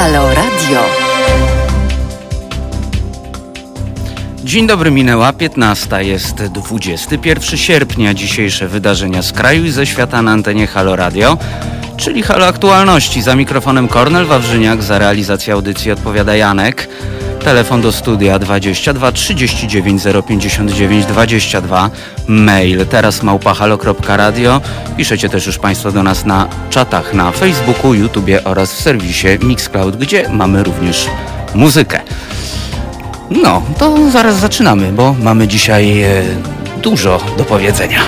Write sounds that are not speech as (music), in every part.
Halo Radio. Dzień dobry, minęła 15. Jest 21 sierpnia. Dzisiejsze wydarzenia z kraju i ze świata na antenie Halo Radio, czyli Halo Aktualności. Za mikrofonem Kornel Wawrzyniak, za realizację audycji odpowiada Janek. Telefon do studia 22 39 059 22. Mail teraz małpahalo.radio. Piszecie też już Państwo do nas na czatach na Facebooku, YouTubie oraz w serwisie Mixcloud, gdzie mamy również muzykę. No, to zaraz zaczynamy, bo mamy dzisiaj e, dużo do powiedzenia.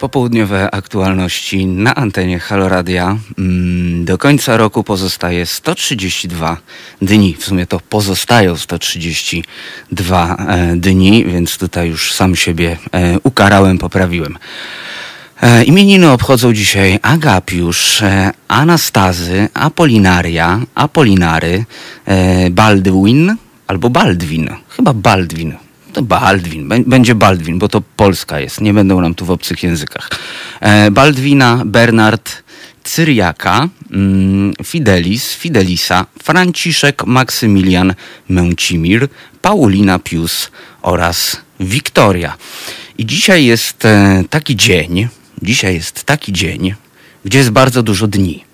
Popołudniowe aktualności na antenie Haloradia. Mm, do końca roku pozostaje 132 dni. W sumie to pozostają 132 e, dni, więc tutaj już sam siebie e, ukarałem, poprawiłem. E, imieniny obchodzą dzisiaj Agapiusz, Anastazy, Apolinaria, Apolinary, Baldwin albo Baldwin. Chyba Baldwin. To Baldwin, będzie Baldwin, bo to Polska jest, nie będą nam tu w obcych językach. E, Baldwina, Bernard, Cyriaka, mm, Fidelis, Fidelisa, Franciszek, Maksymilian, Męcimir, Paulina Pius oraz Wiktoria. I dzisiaj jest e, taki dzień, dzisiaj jest taki dzień, gdzie jest bardzo dużo dni.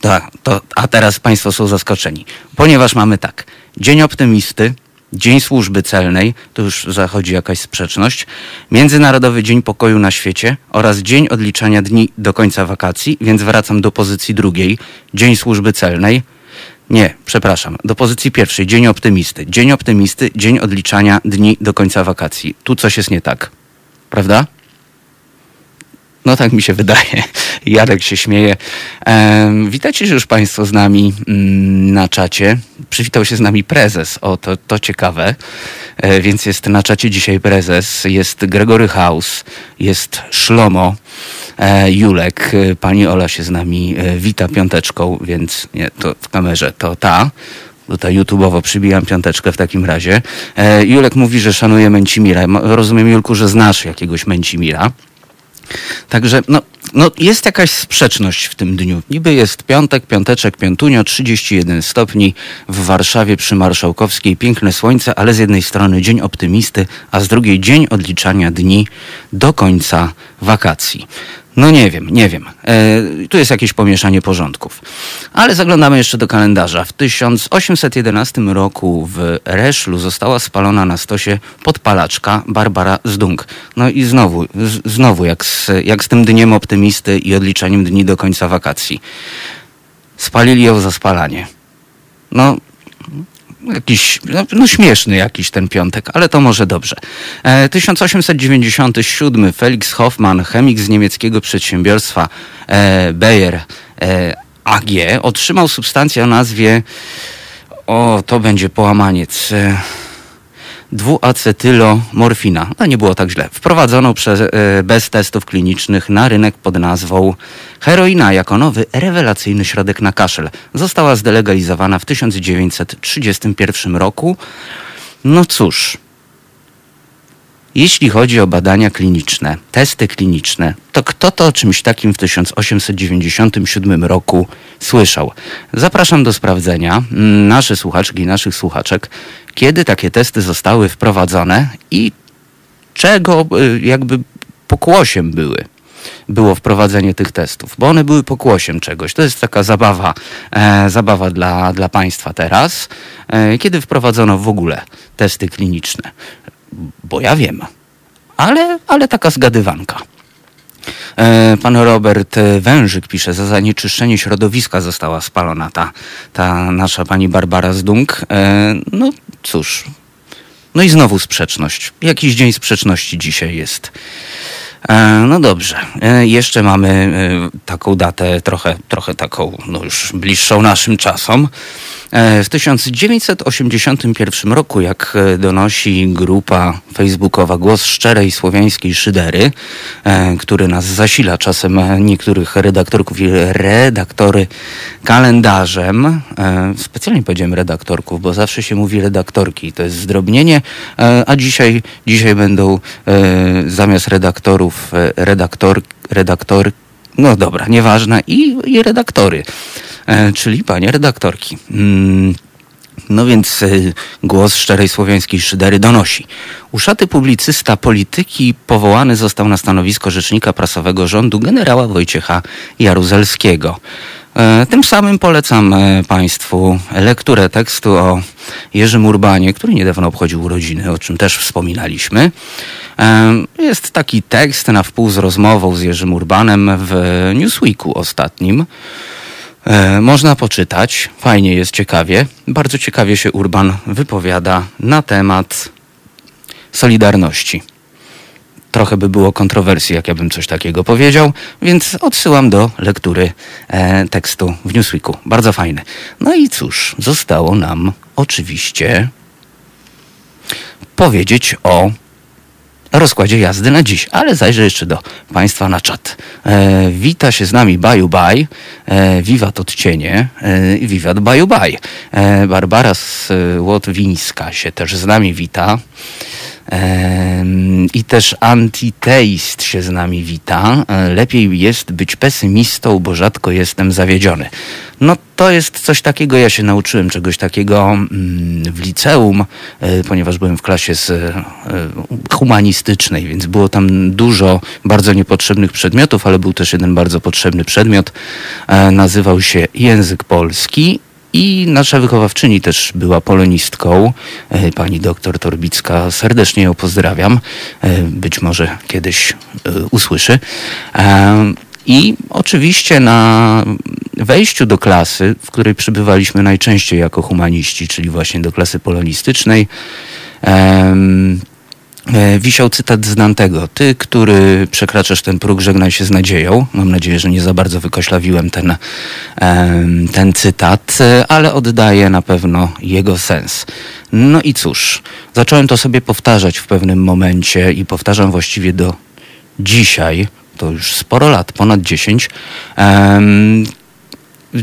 Tak, to, a teraz Państwo są zaskoczeni, ponieważ mamy tak, Dzień Optymisty, Dzień Służby Celnej, to już zachodzi jakaś sprzeczność, Międzynarodowy Dzień Pokoju na świecie oraz Dzień Odliczania Dni do końca wakacji, więc wracam do pozycji drugiej, Dzień Służby Celnej. Nie, przepraszam, do pozycji pierwszej, Dzień Optymisty. Dzień Optymisty, Dzień Odliczania Dni do końca wakacji. Tu coś jest nie tak, prawda? No tak mi się wydaje. (laughs) Jarek się śmieje. E, witajcie już Państwo z nami mm, na czacie. Przywitał się z nami prezes. O, to, to ciekawe. E, więc jest na czacie dzisiaj prezes. Jest Gregory House. Jest Szlomo. E, Julek. Pani Ola się z nami e, wita piąteczką, więc nie, to w kamerze to ta. Tutaj YouTube'owo przybijam piąteczkę w takim razie. E, Julek mówi, że szanuje Męcimira. Rozumiem, Julku, że znasz jakiegoś Męcimira. Także no, no jest jakaś sprzeczność w tym dniu. Niby jest piątek, piąteczek, piątunio, 31 stopni w Warszawie przy Marszałkowskiej, piękne słońce, ale z jednej strony dzień optymisty, a z drugiej dzień odliczania dni do końca wakacji. No nie wiem, nie wiem. E, tu jest jakieś pomieszanie porządków. Ale zaglądamy jeszcze do kalendarza. W 1811 roku w Reszlu została spalona na stosie podpalaczka Barbara Zdung. No i znowu, z, znowu jak z, jak z tym dniem optymisty i odliczaniem dni do końca wakacji. Spalili ją za spalanie. No, jakiś, no, no, śmieszny jakiś ten piątek, ale to może dobrze. E, 1897 Felix Hoffmann, chemik z niemieckiego przedsiębiorstwa e, Bayer e, AG, otrzymał substancję o nazwie, o to będzie połamaniec, e, dwuacetylomorfina. No nie było tak źle. Wprowadzono przez, e, bez testów klinicznych na rynek pod nazwą heroina jako nowy, rewelacyjny środek na kaszel. Została zdelegalizowana w 1931 roku. No cóż, jeśli chodzi o badania kliniczne, testy kliniczne, to kto to o czymś takim w 1897 roku słyszał? Zapraszam do sprawdzenia mm, nasze słuchaczki i naszych słuchaczek, kiedy takie testy zostały wprowadzone i czego y, jakby pokłosiem były było wprowadzenie tych testów, bo one były pokłosiem czegoś. To jest taka zabawa, e, zabawa dla, dla państwa teraz, e, kiedy wprowadzono w ogóle testy kliniczne bo ja wiem. Ale, ale taka zgadywanka. E, pan Robert Wężyk pisze, za zanieczyszczenie środowiska została spalona ta, ta nasza pani Barbara Zdung. E, no cóż, no i znowu sprzeczność. Jakiś dzień sprzeczności dzisiaj jest. E, no dobrze, jeszcze mamy taką datę trochę, trochę taką, no już bliższą naszym czasom. E, w 1981 roku, jak e, donosi grupa facebookowa Głos Szczerej Słowiańskiej Szydery, e, który nas zasila czasem niektórych redaktorków i redaktory kalendarzem, specjalnie powiedziałem redaktorków, bo zawsze się mówi redaktorki, to jest zdrobnienie, a dzisiaj, dzisiaj będą zamiast redaktorów redaktor, redaktor no dobra, nieważne, i, i redaktory. E, czyli panie redaktorki. Mm, no więc e, głos szczerej słowiańskiej szydery donosi. Uszaty publicysta polityki powołany został na stanowisko rzecznika prasowego rządu generała Wojciecha Jaruzelskiego. E, tym samym polecam Państwu lekturę tekstu o Jerzym Urbanie, który niedawno obchodził urodziny, o czym też wspominaliśmy. Jest taki tekst na wpół z rozmową z Jerzym Urbanem w Newsweeku ostatnim. E, można poczytać, fajnie jest, ciekawie. Bardzo ciekawie się Urban wypowiada na temat Solidarności. Trochę by było kontrowersji, jak ja bym coś takiego powiedział, więc odsyłam do lektury e, tekstu w Newsweeku. Bardzo fajny. No i cóż, zostało nam oczywiście powiedzieć o rozkładzie jazdy na dziś. Ale zajrzę jeszcze do Państwa na czat. E, wita się z nami Baju Baj, e, wiwat odcienie e, i wiwat Baju Baj. E, Barbara Łotwińska się też z nami wita. I też antiteist się z nami wita. E, lepiej jest być pesymistą, bo rzadko jestem zawiedziony. No to jest coś takiego, ja się nauczyłem czegoś takiego mm, w liceum, e, ponieważ byłem w klasie z e, humanistycznej, więc było tam dużo bardzo niepotrzebnych przedmiotów, ale był też jeden bardzo potrzebny przedmiot. Nazywał się język polski i nasza wychowawczyni też była polonistką, e, pani doktor Torbicka. Serdecznie ją pozdrawiam. E, być może kiedyś e, usłyszy. I oczywiście na wejściu do klasy, w której przybywaliśmy najczęściej jako humaniści, czyli właśnie do klasy polonistycznej, wisiał cytat z Dantego. Ty, który przekraczasz ten próg, żegnaj się z nadzieją. Mam nadzieję, że nie za bardzo wykoślawiłem ten, ten cytat, e, ale oddaję na pewno jego sens. No i cóż, zacząłem to sobie powtarzać w pewnym momencie i powtarzam właściwie do dzisiaj, to już sporo lat, ponad 10,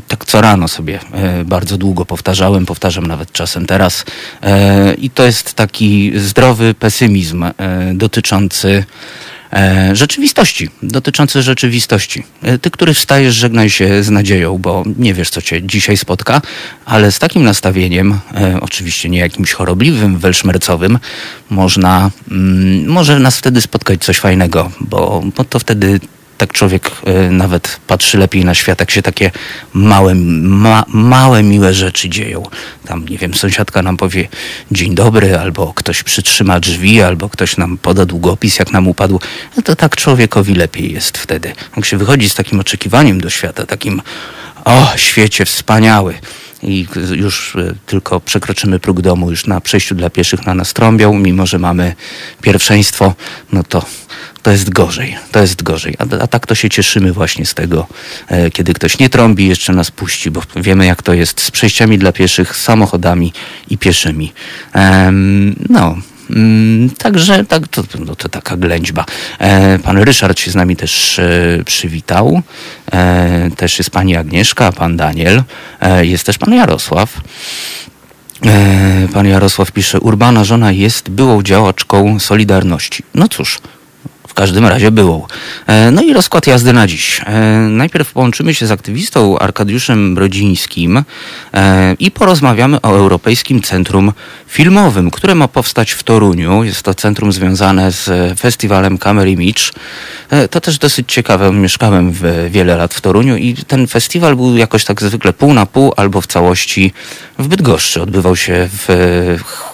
tak co rano sobie e, bardzo długo powtarzałem, powtarzam nawet czasem teraz. E, I to jest taki zdrowy pesymizm e, dotyczący rzeczywistości, dotyczący rzeczywistości. Ty, który wstajesz, żegnaj się z nadzieją, bo nie wiesz, co cię dzisiaj spotka, ale z takim nastawieniem, oczywiście nie jakimś chorobliwym, welszmercowym, można, mm, może nas wtedy spotkać coś fajnego, bo, bo to wtedy tak człowiek y, nawet patrzy lepiej na świat, jak się takie małe, ma, małe, miłe rzeczy dzieją. Tam, nie wiem, sąsiadka nam powie dzień dobry, albo ktoś przytrzyma drzwi, albo ktoś nam poda długopis, jak nam upadł. No to tak człowiekowi lepiej jest wtedy. Jak się wychodzi z takim oczekiwaniem do świata, takim o, świecie wspaniały i już y, tylko przekroczymy próg domu, już na przejściu dla pieszych na nas trąbią, mimo że mamy pierwszeństwo, no to to jest gorzej, to jest gorzej. A, a, tak to się cieszymy właśnie z tego, e, kiedy ktoś nie trąbi, jeszcze nas puści, bo wiemy jak to jest z przejściami dla pieszych, samochodami i pieszymi. No, mm, Także tak, to, no to taka ględźba. E, pan Ryszard się z nami też e, przywitał. Też jest pani Agnieszka, pan Daniel. Jest też pan Jarosław. Pan Jarosław pisze, urbana żona jest byłą działaczką Solidarności. No cóż, każdym razie było. E, no i rozkład jazdy na dziś. E, najpierw połączymy się z aktywistą Arkadiuszem Brodzińskim e, i porozmawiamy o Europejskim Centrum Filmowym, które ma powstać w Toruniu. Jest to centrum związane z festiwalem Camera Image. To też dosyć ciekawe. Mieszkałem wiele lat w Toruniu i ten festiwal był jakoś tak zwykle pół na pół albo w całości w Bydgoszczy. Odbywał się w...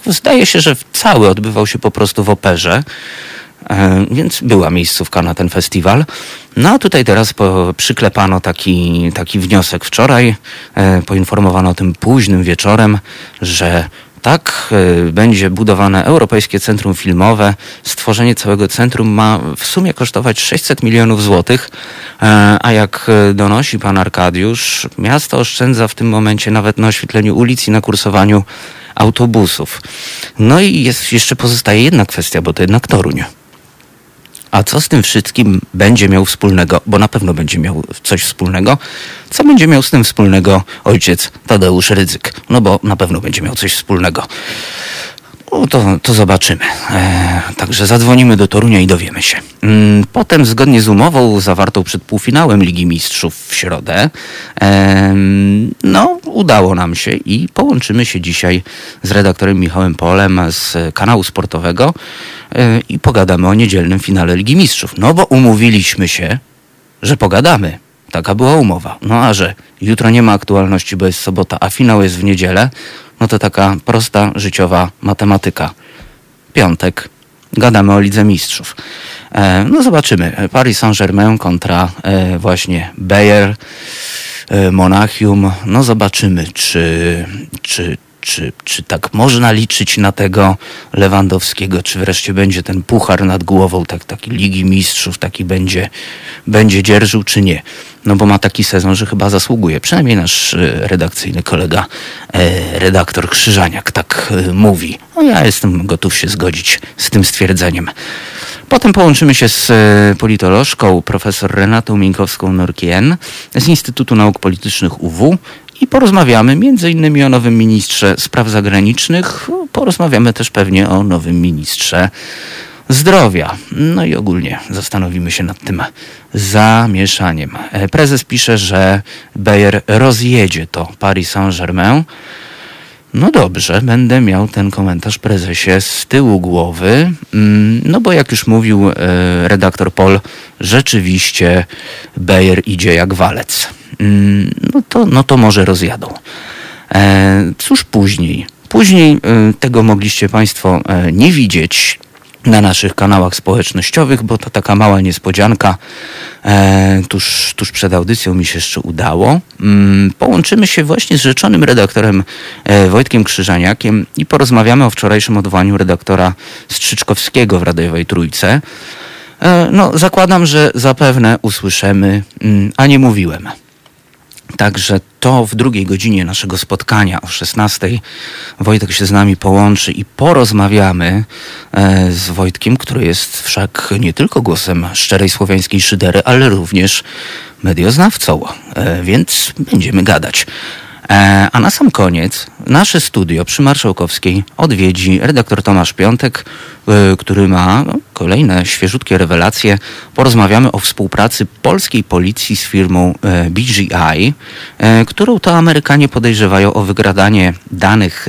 Zdaje się, że cały odbywał się po prostu w operze. E, więc była miejscówka na ten festiwal. No a tutaj teraz po, przyklepano taki, taki wniosek wczoraj. E, poinformowano o tym późnym wieczorem, że tak, będzie budowane Europejskie Centrum Filmowe. Stworzenie całego centrum ma w sumie kosztować 600 milionów złotych, a jak donosi pan Arkadiusz, miasto oszczędza w tym momencie nawet na oświetleniu ulic i na kursowaniu autobusów. No i jest, jeszcze pozostaje jedna kwestia, bo to jednak Toruń. A co z tym wszystkim będzie miał wspólnego, bo na pewno będzie miał coś wspólnego, co będzie miał z tym wspólnego ojciec Tadeusz Rydzyk? No bo na pewno będzie miał coś wspólnego. No to, to zobaczymy. E, także zadzwonimy do Torunia i dowiemy się. Mm, potem, zgodnie z umową zawartą przed półfinałem Ligi Mistrzów w środę, e, no, udało nam się i połączymy się dzisiaj z redaktorem Michałem Polem z kanału sportowego e, i pogadamy o niedzielnym finale Ligi Mistrzów. No bo umówiliśmy się, że pogadamy. Taka była umowa. No a że jutro nie ma aktualności, bo jest sobota, a finał jest w niedzielę, no to taka prosta życiowa matematyka. Piątek, gadamy o Lidze Mistrzów. E, no zobaczymy. Paris Saint-Germain kontra e, właśnie Bayer, e, Monachium. No zobaczymy, czy, czy, czy, czy tak można liczyć na tego Lewandowskiego, czy wreszcie będzie ten puchar nad głową, tak, taki Ligi Mistrzów, taki będzie, będzie dzierżył, czy nie. No bo ma taki sezon, że chyba zasługuje. Przynajmniej nasz e, redakcyjny kolega, e, redaktor Krzyżaniak tak e, mówi. No ja jestem gotów się zgodzić z tym stwierdzeniem. Potem połączymy się z politolożką profesor Renatą Minkowską-Norkien z Instytutu Nauk Politycznych UW i porozmawiamy między innymi o nowym ministrze spraw zagranicznych. Porozmawiamy też pewnie o nowym ministrze zdrowia. No i ogólnie zastanowimy się nad tym zamieszaniem. E, prezes pisze, że Bayer rozjedzie to Paris Saint-Germain. No dobrze, będę miał ten komentarz prezesie z tyłu głowy, mm, no bo jak już mówił e, redaktor Pol, rzeczywiście Bayer idzie jak walec. Mm, no to, no to może rozjadą. E, cóż później? Później tego mogliście Państwo nie widzieć, na naszych kanałach społecznościowych, bo to taka mała niespodzianka. E, tuż, tuż przed audycją mi się jeszcze udało. Mm, połączymy się właśnie z rzeczonym redaktorem e, Wojtkiem Krzyżaniakiem i porozmawiamy o wczorajszym odwołaniu redaktora Strzyczkowskiego w Radiowej Trójce. E, no, zakładam, że zapewne usłyszymy, mm, a nie mówiłem. Także to w drugiej godzinie naszego spotkania o 16 Wojtek się z nami połączy i porozmawiamy e, z Wojtkiem, który jest wszak nie tylko głosem szczerej słowiańskiej szydery, ale również medioznawcą, e, więc będziemy gadać. E, a na sam koniec nasze studio przy Marszałkowskiej odwiedzi redaktor Tomasz Piątek, e, który ma kolejne świeżutkie rewelacje. Porozmawiamy o współpracy polskiej policji z firmą e, BGI, którą to Amerykanie podejrzewają o wygradanie danych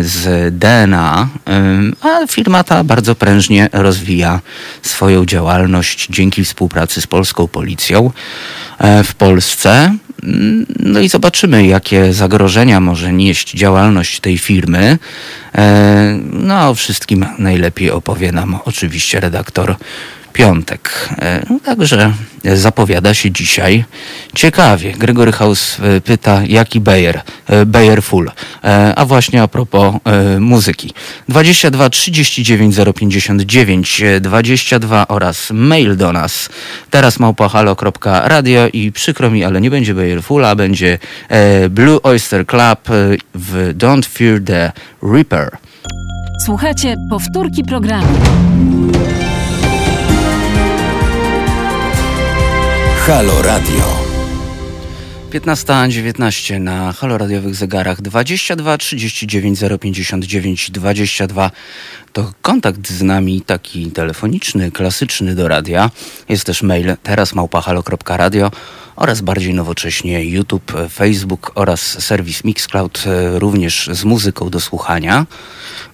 z DNA, a firma ta bardzo prężnie rozwija swoją działalność dzięki współpracy z polską policją w Polsce. No i zobaczymy, jakie zagrożenia może nieść działalność tej firmy. E, no, o wszystkim najlepiej opowie nam oczywiście redaktor piątek. E, no, także zapowiada się dzisiaj ciekawie. Gregory House e, pyta, jaki Bayer? E, Bayer Full. A właśnie a propos muzyki. 22 39 059 22 oraz mail do nas teraz małpahalo.radio i przykro mi, ale nie będzie Bayer Full, a będzie Blue Oyster Club w Don't Fear the Reaper. Słuchajcie powtórki programu. Halo Radio. 15.19 na haloradiowych zegarach 22 39 059 22 to kontakt z nami taki telefoniczny, klasyczny do radia. Jest też mail teraz małpahalo.radio oraz bardziej nowocześnie YouTube, Facebook oraz serwis Mixcloud e, również z muzyką do słuchania.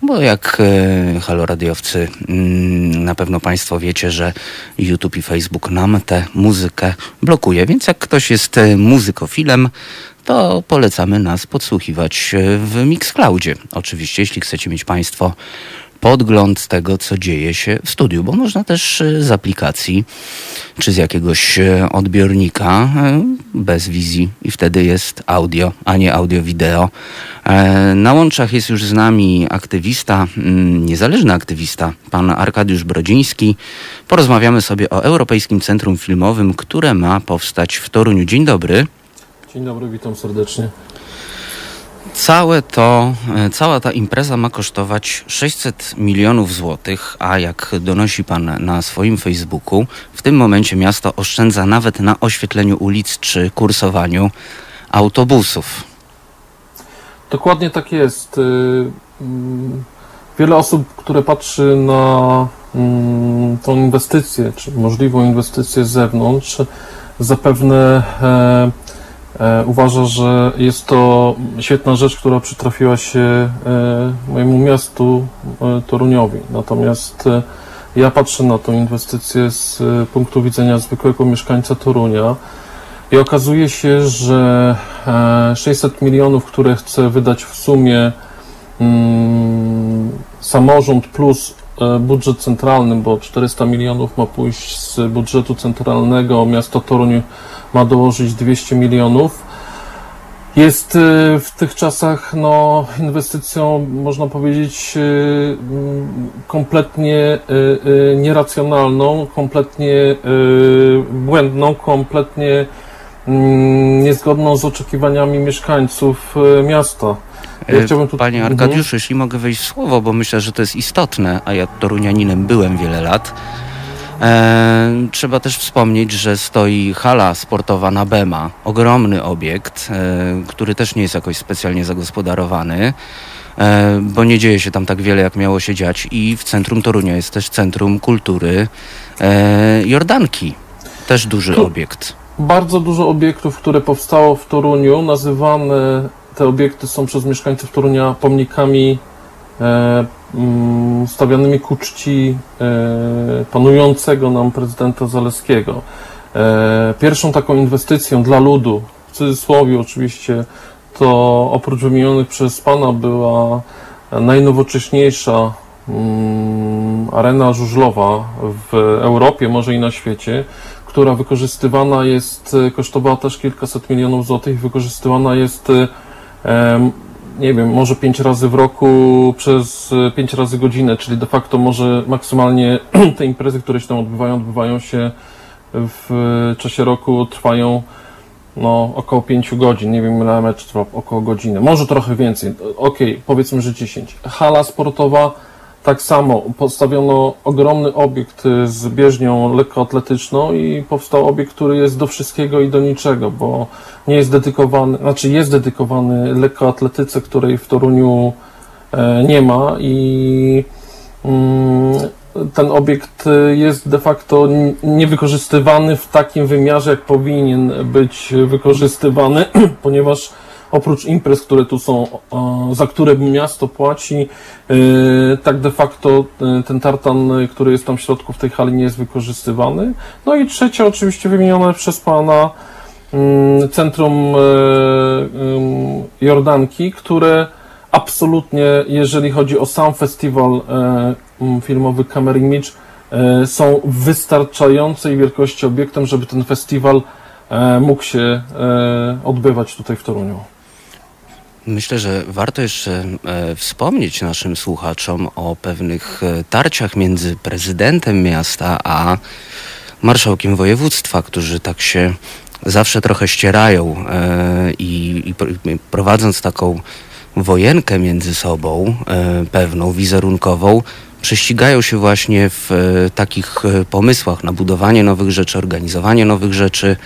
Bo jak e, haloradiowcy mm, na pewno Państwo wiecie, że YouTube i Facebook nam tę muzykę blokuje. Więc jak ktoś jest e, muzykofilem, to polecamy nas podsłuchiwać w Mixcloudzie. Oczywiście, jeśli chcecie mieć Państwo podgląd tego, co dzieje się w studiu, bo można też e, z aplikacji czy z jakiegoś e, odbiornika bez wizji i wtedy jest audio, a nie audio-wideo. Na łączach jest już z nami aktywista, mm, niezależny aktywista, pan Arkadiusz Brodziński. Porozmawiamy sobie o Europejskim Centrum Filmowym, które ma powstać w Toruniu. Dzień dobry. Dzień dobry, witam serdecznie. Całe to, e, cała ta impreza ma kosztować 600 milionów złotych, a jak donosi pan na swoim Facebooku, w tym momencie miasto oszczędza nawet na oświetleniu ulic czy kursowaniu autobusów. Dokładnie tak jest. Y, mm, wiele osób, które patrzy na mm, tą inwestycję, czy możliwą inwestycję z zewnątrz, zapewne e, uważa, że jest to świetna rzecz, która przytrafiła się e, mojemu miastu e, Toruniowi. Natomiast ja patrzę na tę inwestycję z punktu widzenia zwykłego mieszkańca Torunia i okazuje się, że 600 milionów, które chce wydać w sumie mm, samorząd plus budżet centralny, bo 400 milionów ma pójść z budżetu centralnego, miasto Toruń ma dołożyć 200 milionów. Jest y, w tych czasach no, inwestycją, można powiedzieć, y, kompletnie nieracjonalną, kompletnie błędną, kompletnie mm, niezgodną z oczekiwaniami mieszkańców miasta. Ja tu... Panie mhm. Arkadiuszu, jeśli mogę wejść w słowo, bo myślę, że to jest istotne, a ja torunianinem byłem wiele lat. E, trzeba też wspomnieć, że stoi hala sportowa na Bema, ogromny obiekt, e, który też nie jest jakoś specjalnie zagospodarowany, e, bo nie dzieje się tam tak wiele, jak miało się dziać. I w centrum Torunia jest też Centrum Kultury e, Jordanki, też duży obiekt. Bardzo dużo obiektów, które powstało w Toruniu, nazywane te obiekty są przez mieszkańców Torunia pomnikami e, Mm, stawianymi ku czci e, panującego nam prezydenta Zaleskiego. E, pierwszą taką inwestycją dla ludu, w cudzysłowie oczywiście, to oprócz wymienionych przez Pana była najnowocześniejsza mm, arena żużlowa w Europie, może i na świecie, która wykorzystywana jest, kosztowała też kilkaset milionów złotych, wykorzystywana jest nie wiem, może pięć razy w roku przez e, pięć razy godzinę, czyli de facto może maksymalnie (clears throat) te imprezy, które się tam odbywają, odbywają się w czasie roku, trwają no, około 5 godzin, nie wiem ile mecz trwa, około godziny, może trochę więcej, okej, okay, powiedzmy, że 10. Hala sportowa tak samo postawiono ogromny obiekt z bieżnią lekkoatletyczną i powstał obiekt, który jest do wszystkiego i do niczego, bo nie jest dedykowany, znaczy jest dedykowany lekkoatletyce, której w Toruniu e, nie ma i mm, ten obiekt jest de facto niewykorzystywany w takim wymiarze, jak powinien być wykorzystywany, (clears throat) ponieważ oprócz imprez, które tu są, za które miasto płaci, e, tak de facto e, ten tartan, który jest tam w środku w tej hali nie jest wykorzystywany. No i trzecie oczywiście wymienione przez Pana mm, Centrum e, Jordanki, które absolutnie, jeżeli chodzi o sam festiwal filmowy Camera Image, są wystarczającej wielkości obiektem, żeby ten festiwal mógł się odbywać tutaj w Toruniu. Myślę, że warto jeszcze e, wspomnieć naszym słuchaczom o pewnych e, tarciach między prezydentem miasta a marszałkiem województwa, którzy tak się zawsze trochę ścierają e, i, i prowadząc taką wojenkę między sobą, pewną wizerunkową, prześcigają się właśnie w takich pomysłach na budowanie nowych rzeczy, organizowanie nowych rzeczy.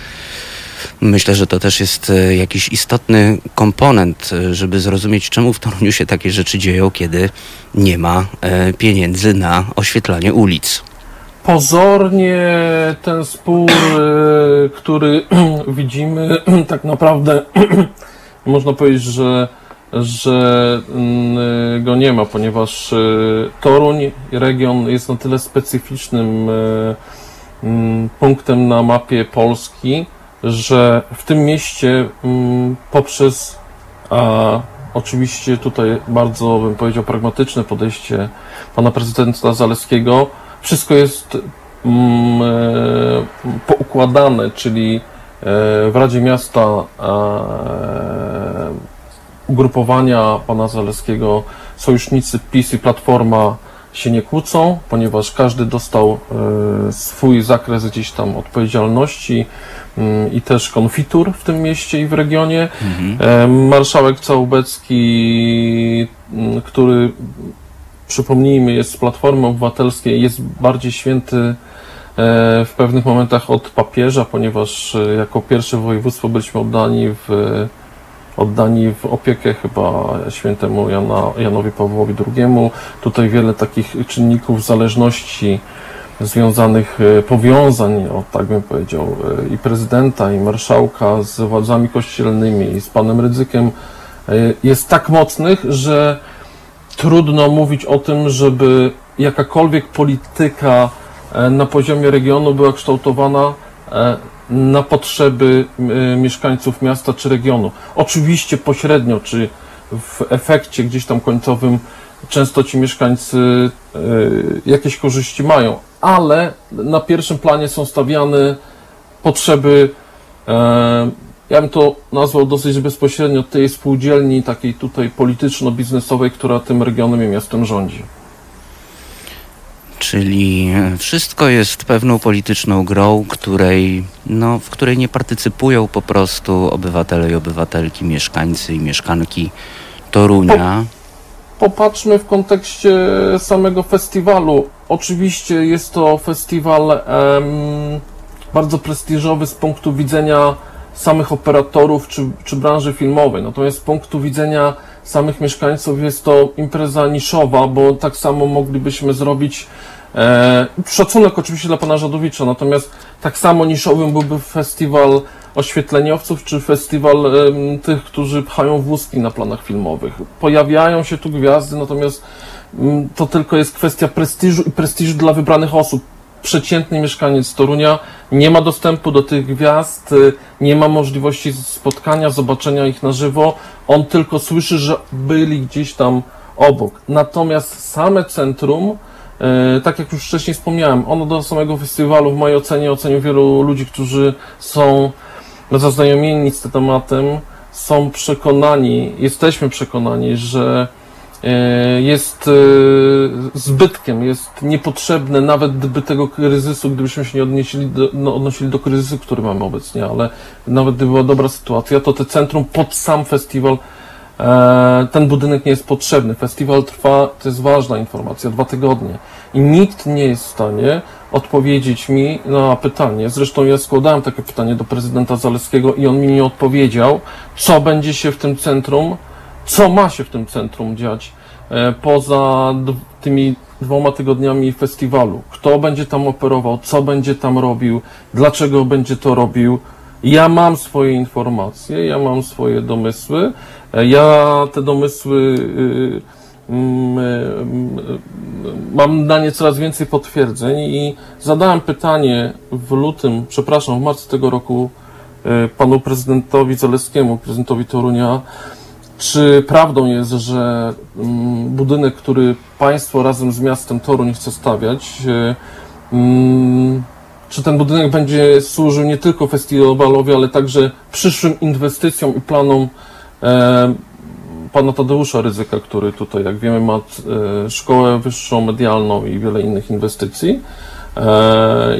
Myślę, że to też jest e, jakiś istotny komponent, e, żeby zrozumieć, czemu w Toruniu się takie rzeczy dzieją, kiedy nie ma e, pieniędzy na oświetlanie ulic. Pozornie ten spór, który (clears throat) widzimy, (clears throat) tak naprawdę (clears throat) można powiedzieć, że, że mm, go nie ma, ponieważ Toruń, region jest na tyle specyficznym mm, punktem na mapie Polski, że w tym mieście mm, poprzez oczywiście tutaj bardzo, bym powiedział, pragmatyczne podejście pana prezydenta Zaleskiego. Wszystko jest mm, e, poukładane, czyli e, w Radzie Miasta ugrupowania pana Zaleskiego sojusznicy PiS i Platforma się nie kłócą, ponieważ każdy dostał e, swój zakres gdzieś tam odpowiedzialności i też konfitur w tym mieście i w regionie. E, Marszałek Całubecki, mm, który przypomnijmy jest z Platformy Obywatelskiej, jest bardziej święty e, w pewnych momentach od papieża, ponieważ e, jako pierwsze województwo byliśmy oddani w oddani w opiekę chyba świętemu Jana, Janowi Pawłowi II. Tutaj wiele takich czynników zależności związanych, e, powiązań, o tak bym powiedział, e, i prezydenta, i marszałka z władzami kościelnymi, i z panem Rydzykiem e, jest tak mocnych, że trudno mówić o tym, żeby jakakolwiek polityka na poziomie regionu była kształtowana na potrzeby mieszkańców miasta czy regionu. Oczywiście pośrednio, czy w efekcie gdzieś tam końcowym często ci mieszkańcy jakieś korzyści mają, ale na pierwszym planie są stawiane potrzeby, e, ja bym to nazwał dosyć bezpośrednio, tej spółdzielni takiej tutaj polityczno-biznesowej, która tym regionem i miastem rządzi. Czyli wszystko jest pewną polityczną grą, której, no, w której nie partycypują po prostu obywatele i obywatelki, mieszkańcy i mieszkanki Torunia. Popatrzmy w kontekście samego festiwalu. Oczywiście jest to festiwal em, bardzo prestiżowy z punktu widzenia samych operatorów czy, czy branży filmowej. Natomiast z punktu widzenia samych mieszkańców jest to impreza niszowa, bo tak samo moglibyśmy zrobić e, szacunek oczywiście dla pana Żadowicza, natomiast tak samo niszowym byłby festiwal oświetleniowców czy festiwal e, tych, którzy pchają wózki na planach filmowych. Pojawiają się tu gwiazdy, natomiast m, to tylko jest kwestia prestiżu i prestiżu dla wybranych osób przeciętny mieszkaniec Torunia nie ma dostępu do tych gwiazd, y, nie ma możliwości spotkania, zobaczenia ich na żywo. On tylko słyszy, że byli gdzieś tam obok. Natomiast same centrum, y, tak jak już wcześniej wspomniałem, ono do samego festiwalu w mojej ocenie, ocenił wielu ludzi, którzy są zaznajomieni z tym tematem, są przekonani, jesteśmy przekonani, że E, jest e, zbytkiem, jest niepotrzebne, nawet gdyby tego kryzysu, gdybyśmy się nie odnieśli do, no, odnosili do kryzysu, który mamy obecnie, ale nawet gdyby była dobra sytuacja, to te centrum pod sam festiwal, e, ten budynek nie jest potrzebny. Festiwal trwa, to jest ważna informacja, dwa tygodnie i nikt nie jest w stanie odpowiedzieć mi na pytanie. Zresztą ja składałem takie pytanie do prezydenta Zaleskiego i on mi nie odpowiedział, co będzie się w tym centrum co ma się w tym centrum dziać e, poza tymi dwoma tygodniami festiwalu. Kto będzie tam operował, co będzie tam robił, dlaczego będzie to robił. Ja mam swoje informacje, ja mam swoje domysły. E, ja te domysły y, mm, y, mam na nie coraz więcej potwierdzeń i zadałem pytanie w lutym, przepraszam, w marcu tego roku e, panu prezydentowi Zaleskiemu, prezydentowi Torunia, czy prawdą jest, że mm, budynek, który państwo razem z miastem Toruń chce stawiać, e, mm, czy ten budynek będzie służył nie tylko festiwalowi, ale także przyszłym inwestycjom i planom e, pana Tadeusza Ryzyka, który tutaj, jak wiemy, ma e, szkołę wyższą medialną i wiele innych inwestycji.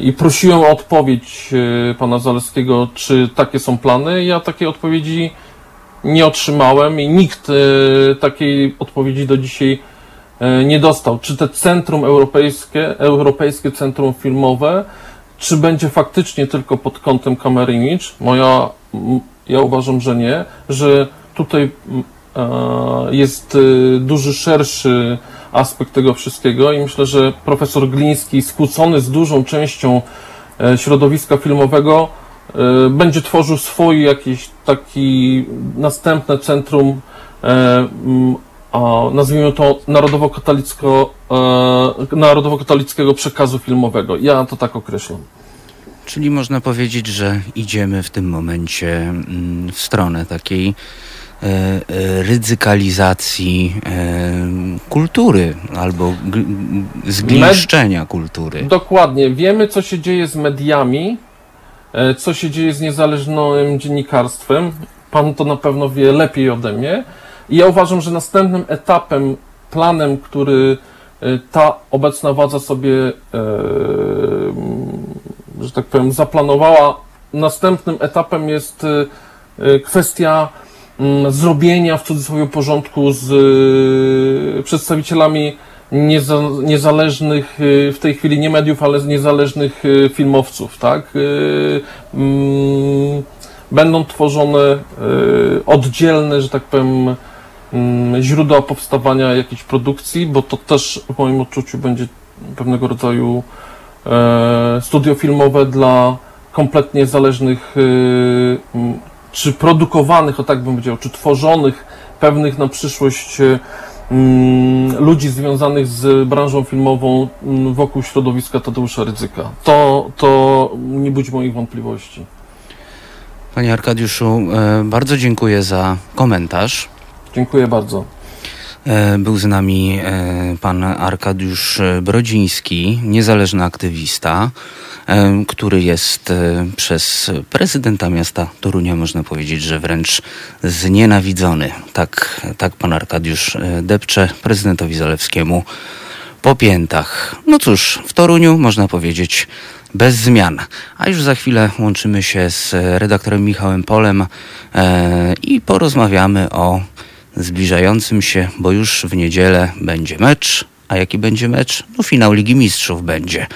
I prosiłem o odpowiedź pana Zaleskiego, czy takie są plany. Ja takiej odpowiedzi nie otrzymałem i nikt e, takiej odpowiedzi do dzisiaj e, nie dostał. Czy te centrum europejskie, europejskie centrum filmowe, czy będzie faktycznie tylko pod kątem kamery image? Moja, ja uważam, że nie, że tutaj e, jest duży, szerszy aspekt tego wszystkiego i myślę, że profesor Gliński, skłócony z dużą częścią środowiska filmowego, E, będzie tworzył swój jakiś taki następne centrum, e, nazwijmy to narodowo-katolicko, e, narodowo-katolickiego przekazu filmowego. Ja to tak określam. Czyli można powiedzieć, że idziemy w tym momencie w stronę takiej rydzykalizacji kultury albo zgliszczenia kultury. Dokładnie. Wiemy, co się dzieje z mediami, co się dzieje z niezależnym dziennikarstwem. Pan to na pewno wie lepiej ode mnie. I ja uważam, że następnym etapem, planem, który ta obecna władza sobie, że tak powiem, zaplanowała, następnym etapem jest kwestia zrobienia w cudzysłowie porządku z y, przedstawicielami nieza, niezależnych y, w tej chwili nie mediów, ale niezależnych y, filmowców, tak? Mm, będą tworzone oddzielne, że tak powiem, mm, źródła powstawania jakiejś produkcji, bo to też w moim odczuciu będzie pewnego rodzaju e, studio filmowe dla kompletnie zależnych czy produkowanych, o tak bym powiedział, czy tworzonych pewnych na przyszłość e, mm, ludzi związanych z branżą filmową mm, wokół środowiska Tadeusza Rydzyka. To, to nie budzi moich wątpliwości. Panie Arkadiuszu, e, bardzo dziękuję za komentarz. Dziękuję bardzo. E, był z nami pan Arkadiusz Brodziński, niezależny aktywista który jest e, przez prezydenta miasta Torunia, można powiedzieć, że wręcz znienawidzony. Tak, tak pan Arkadiusz e, depcze prezydentowi Zalewskiemu po piętach. No cóż, w Toruniu można powiedzieć bez zmian. A już za chwilę łączymy się z redaktorem Michałem Polem e, i porozmawiamy o zbliżającym się, bo już w niedzielę będzie mecz. A jaki będzie mecz? No finał Ligi Mistrzów będzie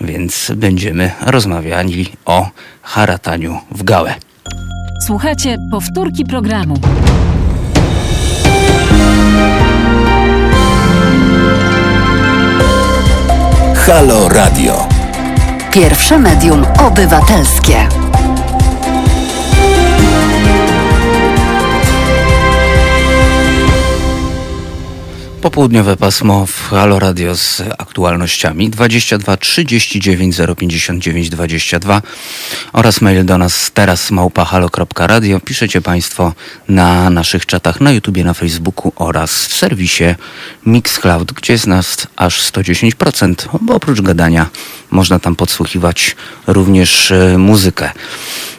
więc będziemy rozmawiali o harataniu w gałę. Słuchajcie powtórki programu. Halo Radio. Pierwsze medium obywatelskie. Popołudniowe pasmo w Halo Radio z aktualnościami 22 39 059 22 oraz mail do nas teraz małpahalo.radio. Piszecie Państwo na naszych czatach na YouTubie, na Facebooku oraz w serwisie Mixcloud, gdzie jest nas aż 110%, bo oprócz gadania można tam podsłuchiwać również e, muzykę.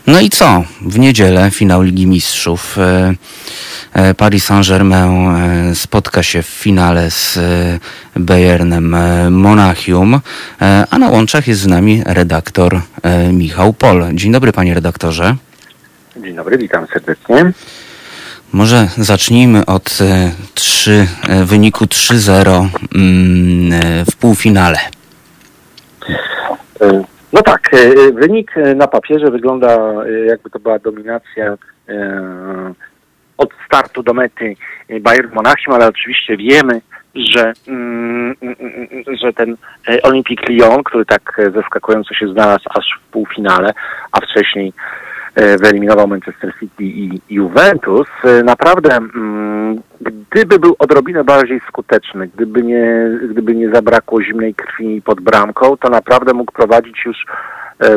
No i co? W niedzielę finał Ligi Mistrzów. E, e, Paris Saint-Germain spotka się w finale z Bayernem Monachium, a na łączach jest z nami redaktor Michał Pol. Dzień dobry panie redaktorze. Dzień dobry, witam serdecznie. Może zacznijmy od 3, wyniku 3-0 mm, w półfinale. No tak, e, e, wynik e, na papierze wygląda jakby to była dominacja od startu do mety Bayern Monachium, ale oczywiście wiemy, że, mm, mm, mm, że ten Olympique Lyon, który tak zaskakująco się znalazł aż w półfinale, a wcześniej E, wyeliminował Manchester City i Juventus. E, naprawdę, mm, gdyby był odrobinę bardziej skuteczny, gdyby nie, gdyby nie zabrakło zimnej krwi pod bramką, to naprawdę mógł prowadzić już e,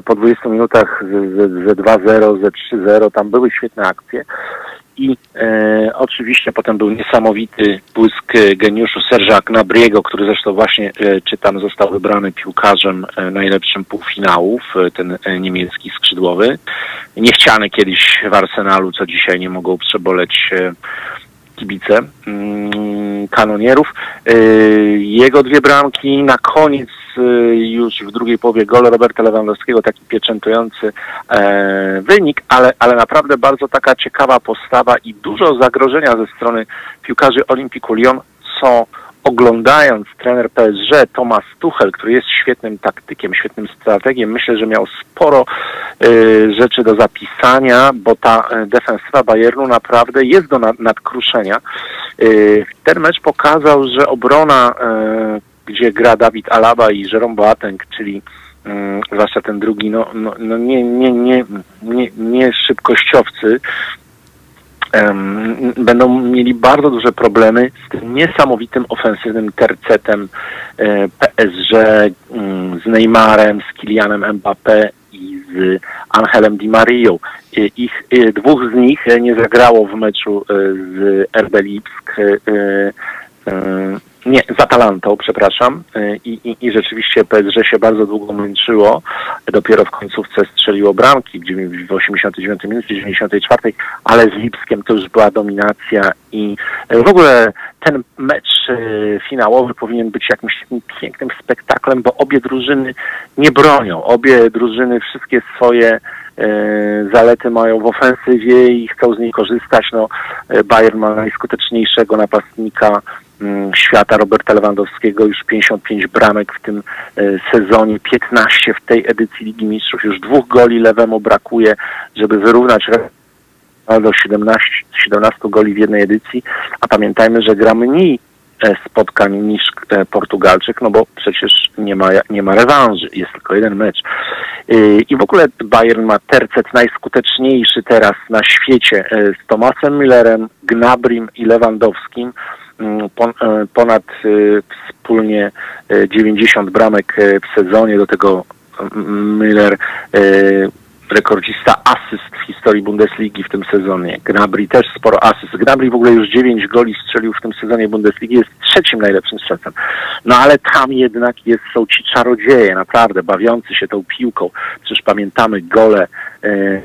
po 20 minutach ze 2-0, ze 3-0. Tam były świetne akcje i e, oczywiście potem był niesamowity błysk geniuszu Serge'a Gnabriego, który zresztą właśnie e, czytam został wybrany piłkarzem e, najlepszym półfinałów, e, ten e, niemiecki skrzydłowy. Niechciany kiedyś w Arsenalu, co dzisiaj nie mogą przeboleć e, kibice mm, kanonierów. E, jego dwie bramki na koniec już w drugiej połowie gol Roberta Lewandowskiego, taki pieczętujący e, wynik, ale, ale naprawdę bardzo taka ciekawa postawa i dużo zagrożenia ze strony piłkarzy Olimpiku Lyon, co oglądając trener PSG Thomas Tuchel, który jest świetnym taktykiem, świetnym strategiem, myślę, że miał sporo y, rzeczy do zapisania, bo ta e, defensywa Bayernu naprawdę jest do nad, nadkruszenia. Y, ten mecz pokazał, że obrona y, gdzie gra Dawid Alaba i Jerome Boateng, czyli um, zwłaszcza ten drugi, no, no, no nie, nie, nie, nie, nie szybkościowcy, um, będą mieli bardzo duże problemy z tym niesamowitym ofensywnym tercetem e, PSG, um, z Neymarem, z Kilianem Mbappé i z Angelem Di Marią. Ich dwóch z nich nie zagrało w meczu z RB Lipsk nie, z Atalantą, przepraszam. Y, I, i, I rzeczywiście PSG się bardzo długo męczyło. Dopiero w końcówce strzeliło bramki w 89 minucie, 94, ale z Lipskiem to już była dominacja i w ogóle ten mecz y, finałowy powinien być jakimś pięknym spektaklem, bo obie drużyny nie bronią. Obie drużyny wszystkie swoje y, zalety mają w ofensywie i chcą z niej korzystać. No, Bayern ma najskuteczniejszego napastnika świata Roberta Lewandowskiego, już 55 bramek w tym e, sezonie, 15 w tej edycji Ligi Mistrzów. Już dwóch goli lewemu brakuje, żeby wyrównać do 17, 17 goli w jednej edycji, a pamiętajmy, że gra mniej e, spotkań niż e, Portugalczyk, no bo przecież nie ma, nie ma rewanży, jest tylko jeden mecz. I w ogóle Bayern ma tercet najskuteczniejszy teraz na świecie z Tomasem Millerem, Gnabrim i Lewandowskim. Mm, e, ponad e, wspólnie 90 e, bramek w sezonie, do tego Müller rekordzista asyst w historii Bundesligi w tym sezonie. Gnabry też sporo asyst. Gnabry w ogóle już 9 goli strzelił w tym sezonie Bundesligi, jest trzecim najlepszym strzelcem. No ale tam jednak jest, są ci czarodzieje, naprawdę, bawiący się tą piłką. Przecież pamiętamy gole Y,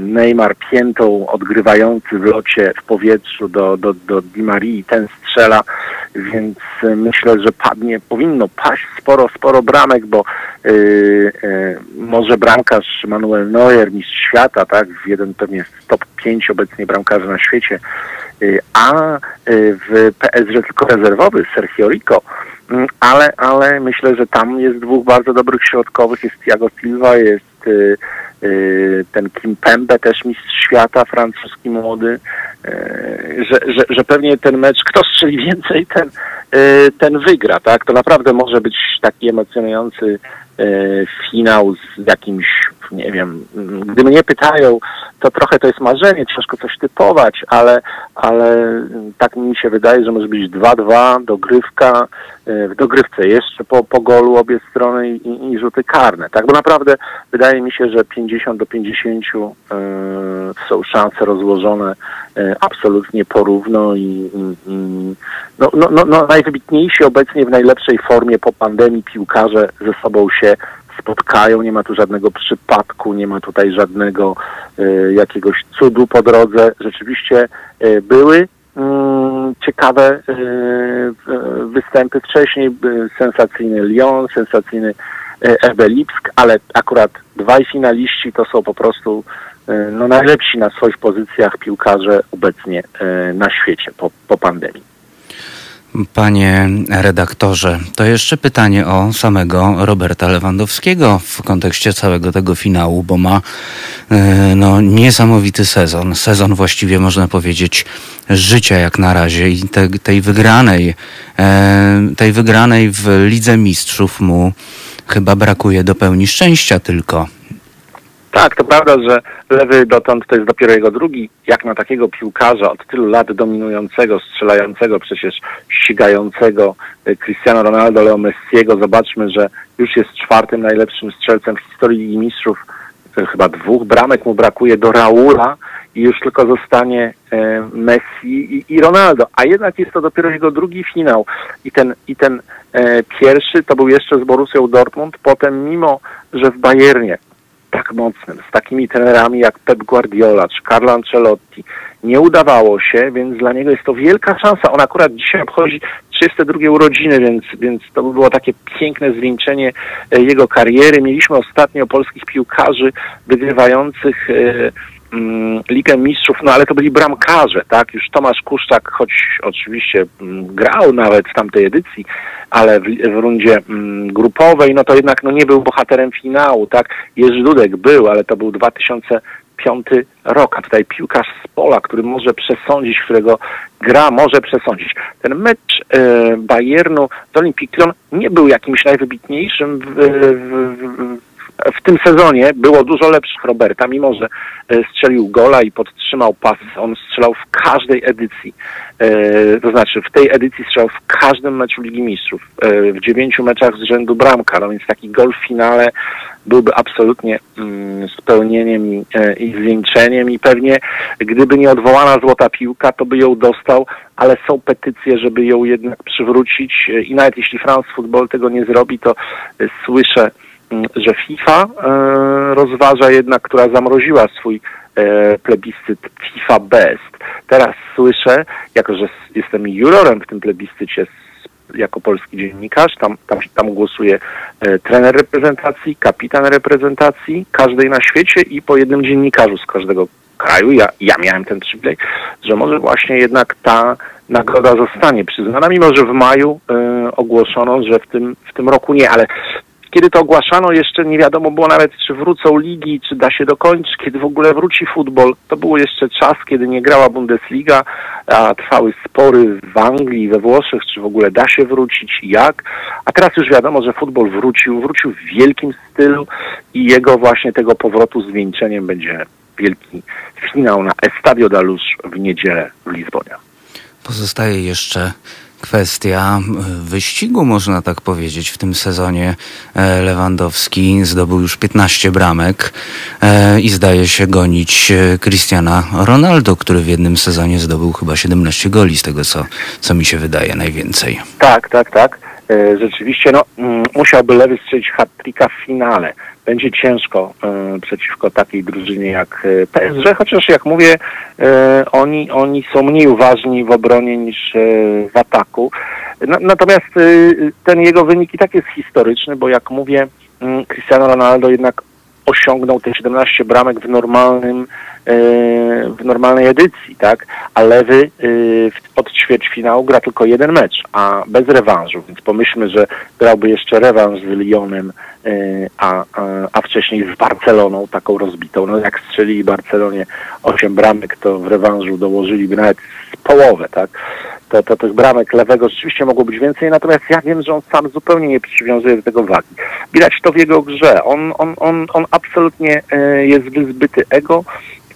Neymar piętą odgrywający w locie w powietrzu do, do, do Di Marii, ten strzela, więc myślę, że padnie, powinno paść sporo, sporo bramek, bo yy, yy, może bramkarz Manuel Neuer, mistrz świata, tak, jeden pewnie z top 5 obecnie bramkarzy na świecie, yy, a w PSG tylko rezerwowy, Sergio Rico, ale, ale myślę, że tam jest dwóch bardzo dobrych środkowych, jest Thiago Silva, jest Y, ten Kim Pembe, też mistrz świata, francuski młody, y, że, że, że pewnie ten mecz, kto strzeli więcej, ten, y, ten wygra, tak? To naprawdę może być taki emocjonujący finał z jakimś, nie wiem, gdy mnie pytają, to trochę to jest marzenie, ciężko coś typować, ale, ale tak mi się wydaje, że może być 2-2, dogrywka, w dogrywce jeszcze po, po golu obie strony i, i rzuty karne, tak? Bo naprawdę wydaje mi się, że 50 do 50 e, są szanse rozłożone e, absolutnie porówno i, i, i no, no, no, no, najwybitniejsi obecnie w najlepszej formie po pandemii piłkarze ze sobą się spotkają, nie ma tu żadnego przypadku, nie ma tutaj żadnego y, jakiegoś cudu po drodze. Rzeczywiście y, były ciekawe y, y, występy wcześniej. Sensacyjny Lyon, sensacyjny RB Lipsk, ale akurat dwaj finaliści to są po prostu no, najlepsi na swoich pozycjach piłkarze obecnie na świecie po, po pandemii. Panie redaktorze, to jeszcze pytanie o samego Roberta Lewandowskiego w kontekście całego tego finału, bo ma e, no, niesamowity sezon. Sezon właściwie można powiedzieć życia jak na razie i te, tej wygranej, e, tej wygranej w Lidze Mistrzów mu chyba brakuje do pełni szczęścia tylko. Tak, to prawda, że lewy dotąd to jest dopiero jego drugi, jak na takiego piłkarza od tylu lat dominującego, strzelającego, przecież ścigającego y, Cristiano Ronaldo, Leo Messiego. Zobaczmy, że już jest czwartym najlepszym strzelcem w historii Ligi Mistrzów. Y, chyba dwóch bramek mu brakuje do Raula i już tylko zostanie e, Messi i, Ronaldo. A jednak jest to dopiero jego drugi finał. I ten, i ten e, pierwszy to był jeszcze z Borussią Dortmund. Potem, mimo że w Bayernie tak mocnym, z takimi trenerami jak Pep Guardiola czy Carlo Ancelotti nie udawało się, więc dla niego jest to wielka szansa. On akurat dzisiaj obchodzi 32 urodziny, więc, więc to by było takie piękne zwieńczenie e, jego kariery. Mieliśmy ostatnio polskich piłkarzy wygrywających mm, Ligę Mistrzów, no ale to byli bramkarze, tak? Już Tomasz Kuszczak, choć oczywiście mm, grał nawet w tamtej edycji, ale w, w rundzie mm, grupowej, no to jednak no, nie był bohaterem finału, tak? Jerzy był, ale to był 2005 rok, a tutaj piłkarz z pola, który może przesądzić, którego gra może przesądzić. Ten mecz e, Bayernu z Olympique Lyon nie był jakimś najwybitniejszym w, w, w, w tym sezonie było dużo lepszych Roberta, mimo że e, strzelił gola i podtrzymał pas. On strzelał w każdej edycji. E, to znaczy w tej edycji strzelał w każdym meczu Ligi Mistrzów. E, w dziewięciu meczach z rzędu bramka, no więc taki gol w finale byłby absolutnie mm, spełnieniem i, zwieńczeniem i pewnie gdyby nie odwołana złota piłka, to by ją dostał, ale są petycje, żeby ją jednak przywrócić i nawet jeśli France Football tego nie zrobi, to słyszę, że FIFA e, rozważa jednak, która zamroziła swój e, plebiscyt FIFA Best. Teraz słyszę, jako że jestem jurorem w tym plebiscycie jako polski dziennikarz, tam, tam, tam głosuje trener reprezentacji, kapitan reprezentacji, każdej na świecie i po jednym dziennikarzu z każdego kraju. Ja, ja miałem ten przywilej, że może właśnie jednak ta nagroda zostanie przyznana, mimo że w maju e, ogłoszono, że w tym, w tym roku nie, ale kiedy to ogłaszano, jeszcze nie wiadomo było nawet, czy wrócą ligi, czy da się dokończyć, kiedy w ogóle wróci futbol. To był jeszcze czas, kiedy nie grała Bundesliga, a trwały spory w Anglii, we Włoszech, czy w ogóle da się wrócić, jak. A teraz już wiadomo, że futbol wrócił, wrócił w wielkim stylu i jego właśnie tego powrotu zwieńczeniem będzie wielki finał na Estadio da Luz w niedzielę w Lizbonie. Pozostaje jeszcze kwestia e, wyścigu, można tak powiedzieć. W tym sezonie e, Lewandowski zdobył już 15 bramek e, i zdaje się gonić Cristiana Ronaldo, który w jednym sezonie zdobył chyba 17 goli, z tego co, co mi się wydaje najwięcej. Tak, tak, tak. Rzeczywiście, no, mm, musiałby Lewy strzelić hat-tricka w finale. Będzie ciężko e, przeciwko takiej drużynie jak e, PSG, chociaż jak mówię, e, oni, oni są mniej uważni w obronie niż w ataku. Na, natomiast ten jego wynik i tak jest historyczny, bo jak mówię, mm, Cristiano Ronaldo jednak osiągnął te 17 bramek w normalnym w normalnej edycji, tak? A Lewy e, od ćwierćfinału gra tylko jeden mecz, a bez rewanżu, więc pomyślmy, że grałby jeszcze rewanż z Lyonem, e, a, a, a wcześniej z Barceloną, taką rozbitą. No jak strzelili Barcelonie 8 bramek, to w rewanżu dołożyliby nawet połowę, tak? To, to tych bramek lewego rzeczywiście mogło być więcej, natomiast ja wiem, że on sam zupełnie nie przywiązuje do tego wagi. Widać to w jego grze. On, on, on, on absolutnie e, jest wyzbyty ego,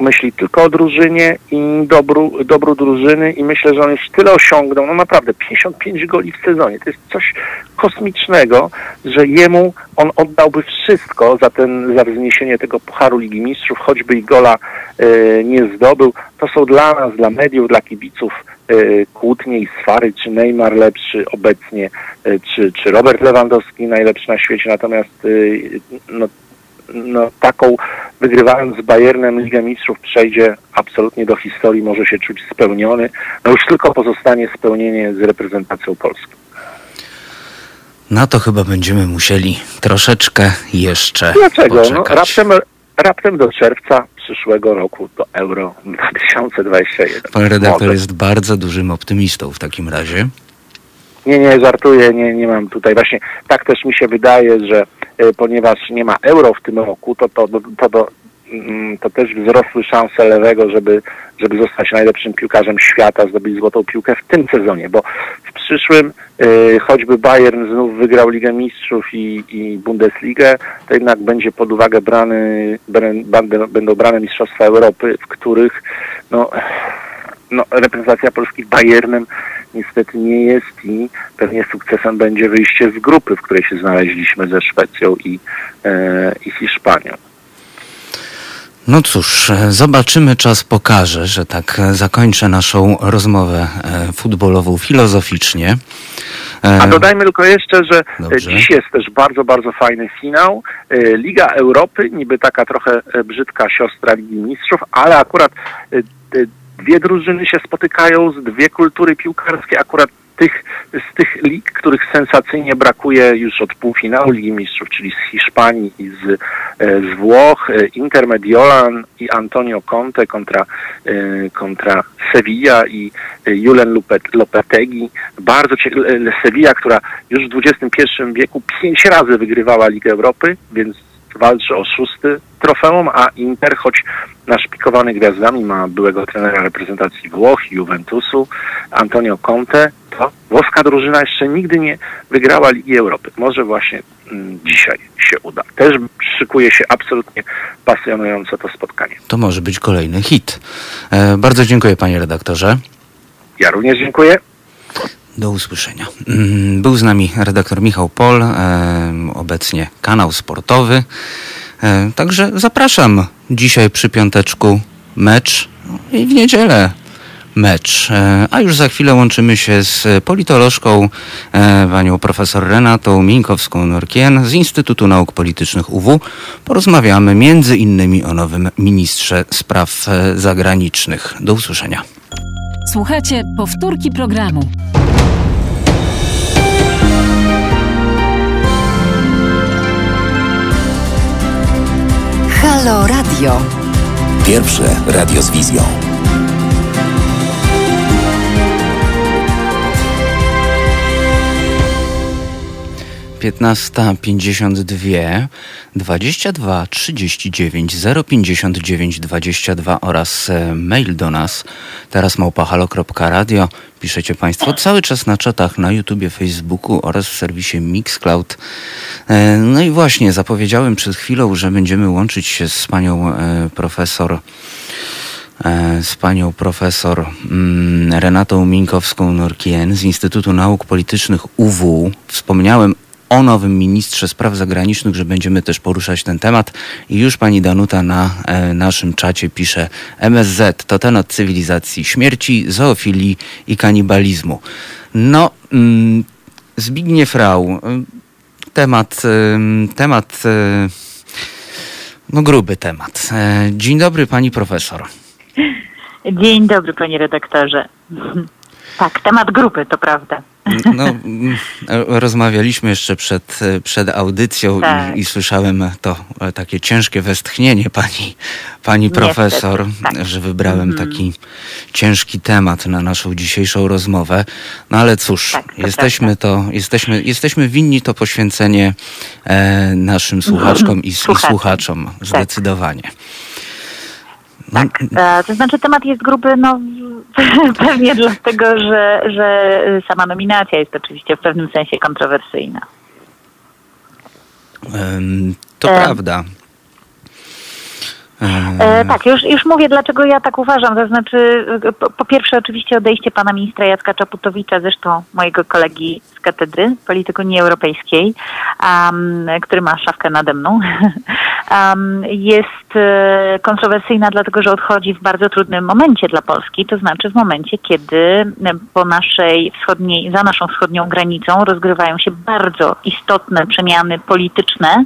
myśli tylko o drużynie i dobru, dobru drużyny i myślę, że on już tyle osiągnął, no naprawdę 55 goli w sezonie, to jest coś kosmicznego, że jemu on oddałby wszystko za ten, za wzniesienie tego Pucharu Ligi Mistrzów, choćby i gola e, nie zdobył. To są dla nas, dla mediów, dla kibiców e, kłótnie i swary, czy Neymar lepszy obecnie, e, czy, czy Robert Lewandowski najlepszy na świecie, natomiast no, no, taką wygrywając z Bayernem Ligę Mistrzów przejdzie absolutnie do historii, może się czuć spełniony. No już tylko pozostanie spełnienie z reprezentacją Polski. Na to chyba będziemy musieli troszeczkę jeszcze Dlaczego? No, poczekać. raptem, raptem do czerwca przyszłego roku do Euro 2021. Pan redaktor Może. jest bardzo dużym optymistą w takim razie. Nie, nie, żartuję, nie, nie mam tutaj. Właśnie tak też mi się wydaje, że ponieważ nie ma euro w tym roku, to to, to, to, mm, to też wzrosły szanse lewego, żeby, żeby zostać najlepszym piłkarzem świata, zdobyć złotą piłkę w tym sezonie, bo w przyszłym e, choćby Bayern znów wygrał Ligę Mistrzów i, i Bundesligę, to jednak będzie pod uwagę brany, będą brane Mistrzostwa Europy, w których no, no, reprezentacja Polski Bayernem niestety nie jest i pewnie sukcesem będzie wyjście z grupy, w której się znaleźliśmy ze Szwecją i, e, i Hiszpanią. No cóż, e, zobaczymy, czas pokaże, że tak e, zakończę naszą rozmowę e, futbolową filozoficznie. A dodajmy tylko jeszcze, że Dobrze. dziś jest też bardzo, bardzo fajny finał. Liga Europy, niby taka trochę brzydka siostra Ligi Mistrzów, ale akurat dwie drużyny się spotykają z dwie kultury piłkarskie, akurat tych, z tych lig, których sensacyjnie brakuje już od półfinału Ligi Mistrzów, czyli z Hiszpanii i z, e, z Włoch, e, Inter Mediolan i Antonio Conte kontra, e, kontra Sevilla i Julen Lopet- Lopetegui. Bardzo Sevilla, która już w XXI wieku pięć razy wygrywała Ligę Europy, więc walczy o szósty trofeum, a Inter, choć naszpikowany gwiazdami ma byłego trenera reprezentacji Włoch i Juventusu, Antonio Conte, to włoska drużyna jeszcze nigdy nie wygrała Ligi Europy. Może właśnie mm, dzisiaj się uda. Też szykuje się absolutnie pasjonujące to spotkanie. To może być kolejny hit. E, bardzo dziękuję panie redaktorze. Ja również dziękuję. Do usłyszenia. Mm, Był z nami redaktor Michał Pol, obecnie kanał sportowy. Także zapraszam dzisiaj przy piąteczku mecz i w niedzielę mecz. E, A już za chwilę łączymy się z politolożką e, panią profesor Renatą Mińkowską-Norkien z Instytutu Nauk Politycznych UW. Porozmawiamy między innymi o nowym ministrze spraw e, zagranicznych. Do usłyszenia. Słuchajcie powtórki programu. Halo Radio. Pierwsze radio z wizją. 15.52 22 39 059 22 oraz e, mail do nas teraz małpahalo.radio piszecie Państwo cały czas na czatach na YouTubie, Facebooku oraz w serwisie Mixcloud. E, No i właśnie zapowiedziałem przed chwilą, że będziemy łączyć się z panią e, profesor z panią profesor mm, Renatą Minkowską-Norkien z Instytutu Nauk Politycznych UW. Wspomniałem o nowym ministrze spraw zagranicznych, że będziemy też poruszać ten temat i już pani Danuta na e, naszym czacie pisze MSZ to temat cywilizacji śmierci, zoofilii i kanibalizmu. No, mm, Zbigniew Rau, y, temat, y, temat, y, no gruby temat. E, Dzień dobry pani profesor. Dzień dobry, panie redaktorze. Tak, temat grupy, to prawda. No, mm, rozmawialiśmy jeszcze przed, przed audycją Tak. i, i słyszałem to e, takie ciężkie westchnienie pani, pani profesor, tak. że wybrałem taki ciężki temat na naszą dzisiejszą rozmowę. No ale cóż, Tak, to jesteśmy to, jesteśmy, jesteśmy winni to poświęcenie e, naszym słuchaczkom i, i Słuchaczom. słuchaczom, zdecydowanie. Tak, e, to znaczy temat jest gruby, no (laughs) pewnie dlatego, że, że sama nominacja jest oczywiście w pewnym sensie kontrowersyjna. to prawda. E, tak, już, już mówię, dlaczego ja tak uważam. To znaczy, e, po, po pierwsze, oczywiście odejście pana ministra Jacka Czaputowicza, zresztą mojego kolegi z katedry polityki Unii Europejskiej, um, który ma szafkę nade mną, (laughs) um, jest e, kontrowersyjna, dlatego że odchodzi w bardzo trudnym momencie dla Polski, to znaczy w momencie, kiedy e, po naszej wschodniej, za naszą wschodnią granicą rozgrywają się bardzo istotne przemiany polityczne,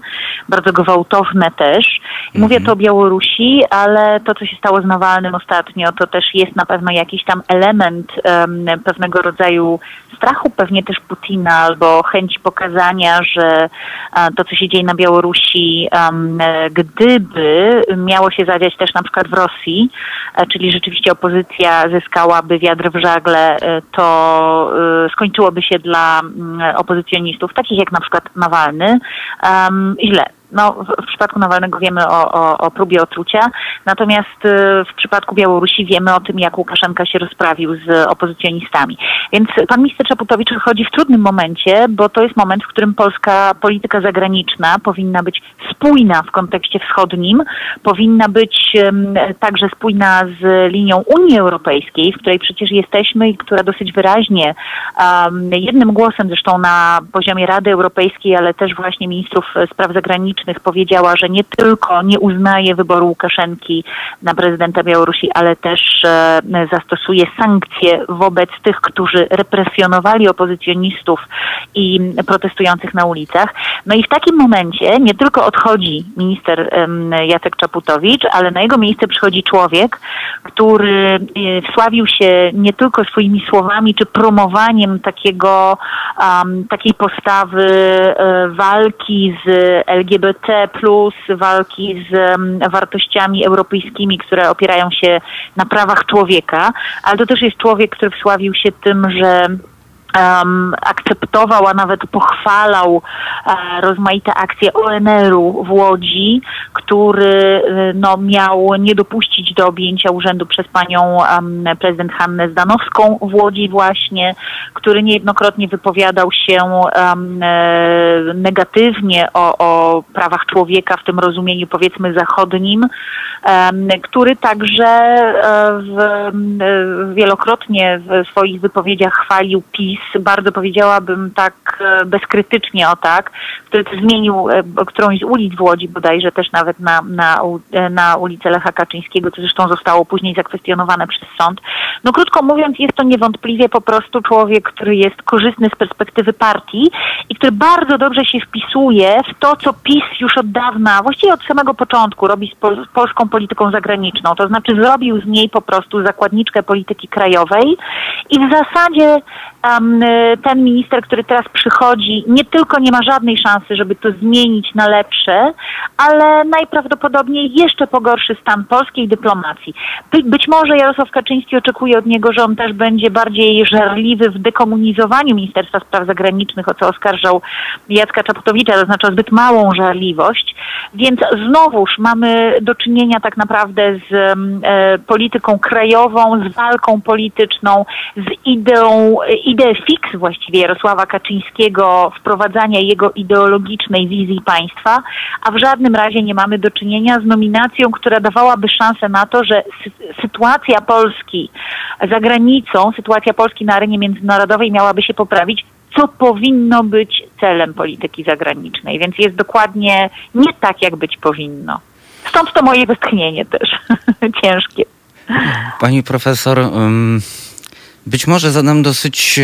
bardzo gwałtowne też. Mówię to o Białorusi, ale to, co się stało z Nawalnym ostatnio, to też jest na pewno jakiś tam element em, pewnego rodzaju strachu, pewnie też Putina, albo chęci pokazania, że a, to, co się dzieje na Białorusi, e, gdyby miało się zadziać też na przykład w Rosji, e, czyli rzeczywiście opozycja zyskałaby wiatr w żagle, e, to e, skończyłoby się dla mm, opozycjonistów, takich jak na przykład Nawalny, em, źle. No, w, przypadku Nawalnego wiemy o, o, o próbie otrucia, natomiast y, w przypadku Białorusi wiemy o tym, jak Łukaszenka się rozprawił z opozycjonistami. Więc pan minister Czaputowicz wychodzi w trudnym momencie, bo to jest moment, w którym polska polityka zagraniczna powinna być spójna w kontekście wschodnim, powinna być także spójna z linią Unii Europejskiej, w której przecież jesteśmy i która dosyć wyraźnie, jednym głosem zresztą na poziomie Rady Europejskiej, ale też właśnie ministrów spraw zagranicznych powiedziała, że nie tylko nie uznaje wyboru Łukaszenki na prezydenta Białorusi, ale też e, zastosuje sankcje wobec tych, którzy represjonowali opozycjonistów i protestujących na ulicach. No i w takim momencie nie tylko odchodzi minister Jacek Czaputowicz, ale na jego miejsce przychodzi człowiek, który e, wsławił się nie tylko swoimi słowami czy promowaniem takiego, um, takiej postawy e, walki z LGBT, walki z wartościami europejskimi, które opierają się na prawach człowieka, ale to też jest człowiek, który wsławił się tym, że akceptował, a nawet pochwalał e, rozmaite akcje ONR-u w Łodzi, który e, no, miał nie dopuścić do objęcia urzędu przez panią prezydent Hannę Zdanowską w Łodzi właśnie, który niejednokrotnie wypowiadał się e, negatywnie o, o prawach człowieka w tym rozumieniu powiedzmy zachodnim, który także w, wielokrotnie w swoich wypowiedziach chwalił PiS, bardzo powiedziałabym tak e, bezkrytycznie o tak, który zmienił którąś z ulic w Łodzi bodajże też nawet na, na, na ulicę Lecha Kaczyńskiego, co zresztą zostało później zakwestionowane przez sąd. No krótko mówiąc, jest to niewątpliwie po prostu człowiek, który jest korzystny z perspektywy partii i który bardzo dobrze się wpisuje w to, co PiS już od dawna, właściwie od samego początku robi z, pol z polską polityką zagraniczną. To znaczy zrobił z niej po prostu zakładniczkę polityki krajowej i w zasadzie um, ten minister, który teraz przychodzi, nie tylko nie ma żadnej szansy, żeby to zmienić na lepsze, ale najprawdopodobniej jeszcze pogorszy stan polskiej dyplomacji. By, być może Jarosław Kaczyński oczekuje od niego, że on też będzie bardziej żarliwy w dekomunizowaniu Ministerstwa Spraw Zagranicznych, o co oskarżał Jacka Czaputowicza, to znaczy zbyt małą żarliwość. Więc znowuż mamy do czynienia tak naprawdę z e, polityką krajową, z walką polityczną, z ideą, ideę fix właściwie Jarosława Kaczyńskiego, wprowadzania jego ideologicznej wizji państwa, a w żadnym razie nie mamy do czynienia z nominacją, która dawałaby szansę na to, że sytuacja Polski za granicą, sytuacja Polski na arenie międzynarodowej miałaby się poprawić, co powinno być celem polityki zagranicznej. Więc jest dokładnie nie tak, jak być powinno. Stąd to moje westchnienie też (laughs) ciężkie. Pani profesor, być może zadam dosyć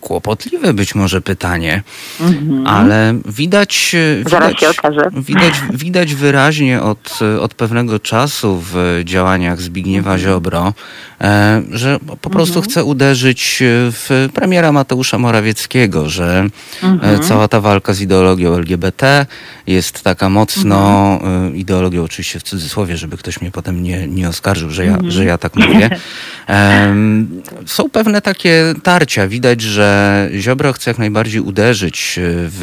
kłopotliwe być może pytanie, mhm. ale widać, widać, widać, widać wyraźnie od, od pewnego czasu w działaniach Zbigniewa mhm. Ziobro, e, że po prostu mhm. chce uderzyć w premiera Mateusza Morawieckiego, że e, mhm. cała ta walka z ideologią LGBT jest taka mocno mhm. E, ideologią, oczywiście w cudzysłowie, żeby ktoś mnie potem nie, nie oskarżył, że ja, mhm. że ja tak mówię. (laughs) są pewne takie tarcia. Widać, że Ziobro chce jak najbardziej uderzyć w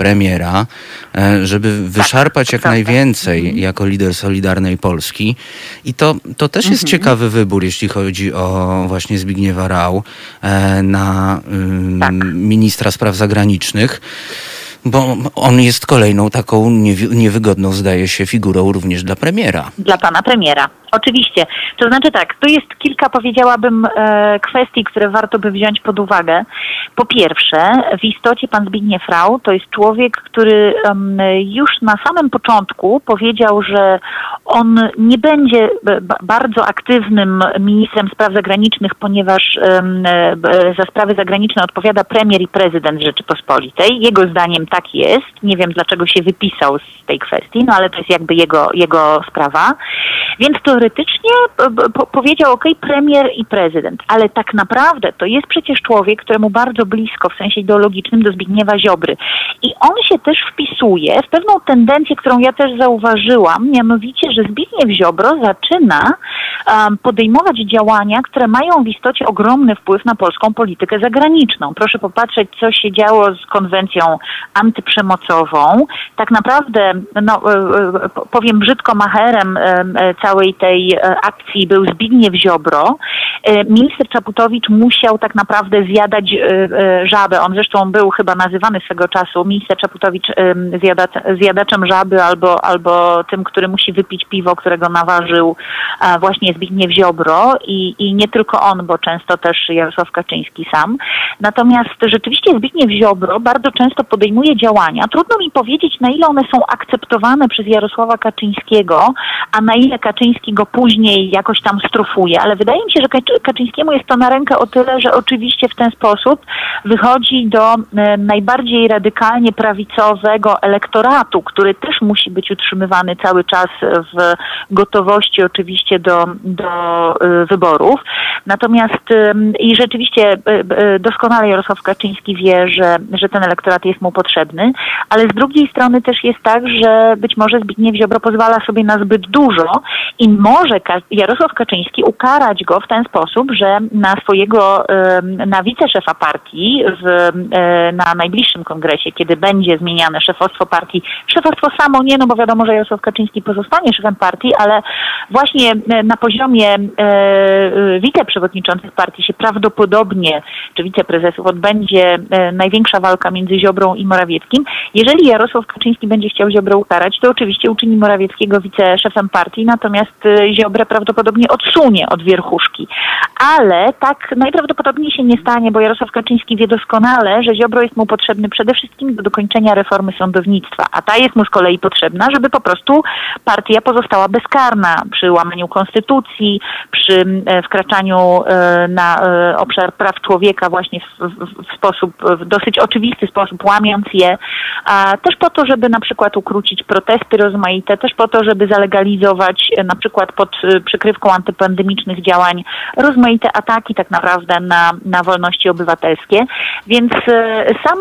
premiera, e, żeby tak, wyszarpać jak najwięcej mhm. jako lider Solidarnej Polski. I to, to też jest mhm. ciekawy wybór, jeśli chodzi o właśnie Zbigniewa Rau e, na tak. ministra spraw zagranicznych bo on jest kolejną taką niewygodną, zdaje się, figurą również dla premiera. Dla pana premiera. Oczywiście. To znaczy tak, tu jest kilka, powiedziałabym, e, kwestii, które warto by wziąć pod uwagę. Po pierwsze, w istocie pan Zbigniew Rau to jest człowiek, który już na samym początku powiedział, że on nie będzie bardzo aktywnym ministrem spraw zagranicznych, ponieważ e, za sprawy zagraniczne odpowiada premier i prezydent Rzeczypospolitej. Jego zdaniem tak jest. Nie wiem, dlaczego się wypisał z tej kwestii, no ale to jest jakby jego, jego sprawa. Więc to teoretycznie powiedział ok, premier i prezydent, ale tak naprawdę to jest przecież człowiek, któremu bardzo blisko w sensie ideologicznym do Zbigniewa Ziobry. I on się też wpisuje w pewną tendencję, którą ja też zauważyłam, mianowicie, że Zbigniew Ziobro zaczyna um, podejmować działania, które mają w istocie ogromny wpływ na polską politykę zagraniczną. Proszę popatrzeć, co się działo z konwencją antyprzemocową. Tak naprawdę, no, e, e, powiem brzydko, macherem e, całej tej tej e, akcji był Zbigniew Ziobro, e, minister Czaputowicz musiał tak naprawdę zjadać e, żabę. On zresztą był chyba nazywany swego czasu minister Czaputowicz zjadaczem żaby albo, albo tym, który musi wypić piwo, którego naważył właśnie Zbigniew Ziobro i, i nie tylko on, bo często też Jarosław Kaczyński sam. Natomiast rzeczywiście Zbigniew Ziobro bardzo często podejmuje działania. Trudno mi powiedzieć, na ile one są akceptowane przez Jarosława Kaczyńskiego, a na ile Kaczyński go później jakoś tam strofuje, ale wydaje mi się, że Kaczyńskiemu jest to na rękę o tyle, że oczywiście w ten sposób wychodzi do e, najbardziej radykalnie prawicowego elektoratu, który też musi być utrzymywany cały czas w gotowości oczywiście do, do e, wyborów. Natomiast e, i rzeczywiście doskonale Jarosław Kaczyński wie, że, że ten elektorat jest mu potrzebny, ale z drugiej strony też jest tak, że być może Zbigniew Ziobro pozwala sobie na zbyt dużo i może Jarosław Kaczyński ukarać go w ten sposób, że na swojego, na wiceszefa partii w, e, na najbliższym kongresie, kiedy będzie zmieniane szefostwo partii, szefostwo samo nie, no bo wiadomo, że Jarosław Kaczyński pozostanie szefem partii, ale właśnie e, na poziomie e, wiceprzewodniczących partii się prawdopodobnie, czy wiceprezesów odbędzie największa walka między Ziobrą i Morawieckim. Jeżeli Jarosław Kaczyński będzie chciał Ziobrę ukarać, to oczywiście uczyni Morawieckiego wiceszefem partii, natomiast Ziobrę prawdopodobnie odsunie od wierchuszki. Ale tak najprawdopodobniej się nie stanie, bo Jarosław Kaczyński wie doskonale, że Ziobro jest mu potrzebny przede wszystkim do dokończenia reformy sądownictwa, a ta jest mu z kolei potrzebna, żeby po prostu partia pozostała bezkarna przy łamaniu konstytucji, przy e, wkraczaniu e, na e, obszar praw człowieka właśnie w, w, w sposób, w dosyć oczywisty sposób, łamiąc je, a też po to, żeby na przykład ukrócić protesty rozmaite, też po to, żeby zalegalizować na przykład pod przykrywką antypandemicznych działań rozmaite ataki tak naprawdę na, na wolności obywatelskie. Więc sam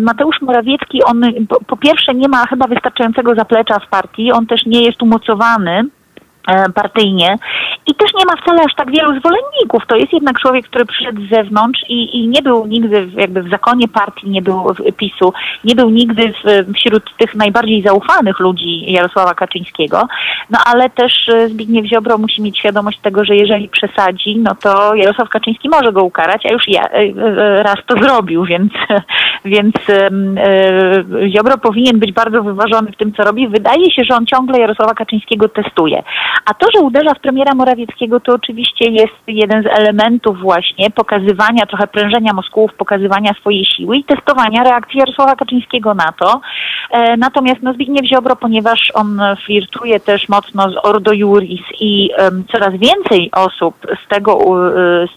Mateusz Morawiecki, on po, pierwsze nie ma chyba wystarczającego zaplecza w partii, on też nie jest umocowany partyjnie i też nie ma wcale aż tak wielu zwolenników. To jest jednak człowiek, który przyszedł z zewnątrz i, i nie był nigdy w, jakby w zakonie partii, nie był w PiSu, nie był nigdy w, wśród tych najbardziej zaufanych ludzi Jarosława Kaczyńskiego. No ale też e, Zbigniew Ziobro musi mieć świadomość tego, że jeżeli przesadzi, no to Jarosław Kaczyński może go ukarać, a już ja, e, raz to (laughs) zrobił, więc, więc Ziobro powinien być bardzo wyważony w tym, co robi. Wydaje się, że on ciągle Jarosława Kaczyńskiego testuje. A to, że uderza w premiera Morawieckiego, to oczywiście jest jeden z elementów właśnie pokazywania, trochę prężenia Moskłów, pokazywania swojej siły i testowania reakcji Jarosława Kaczyńskiego na to. E, natomiast no, Zbigniew Ziobro, ponieważ on flirtuje też mocno z Ordo Juris i coraz więcej osób z tego,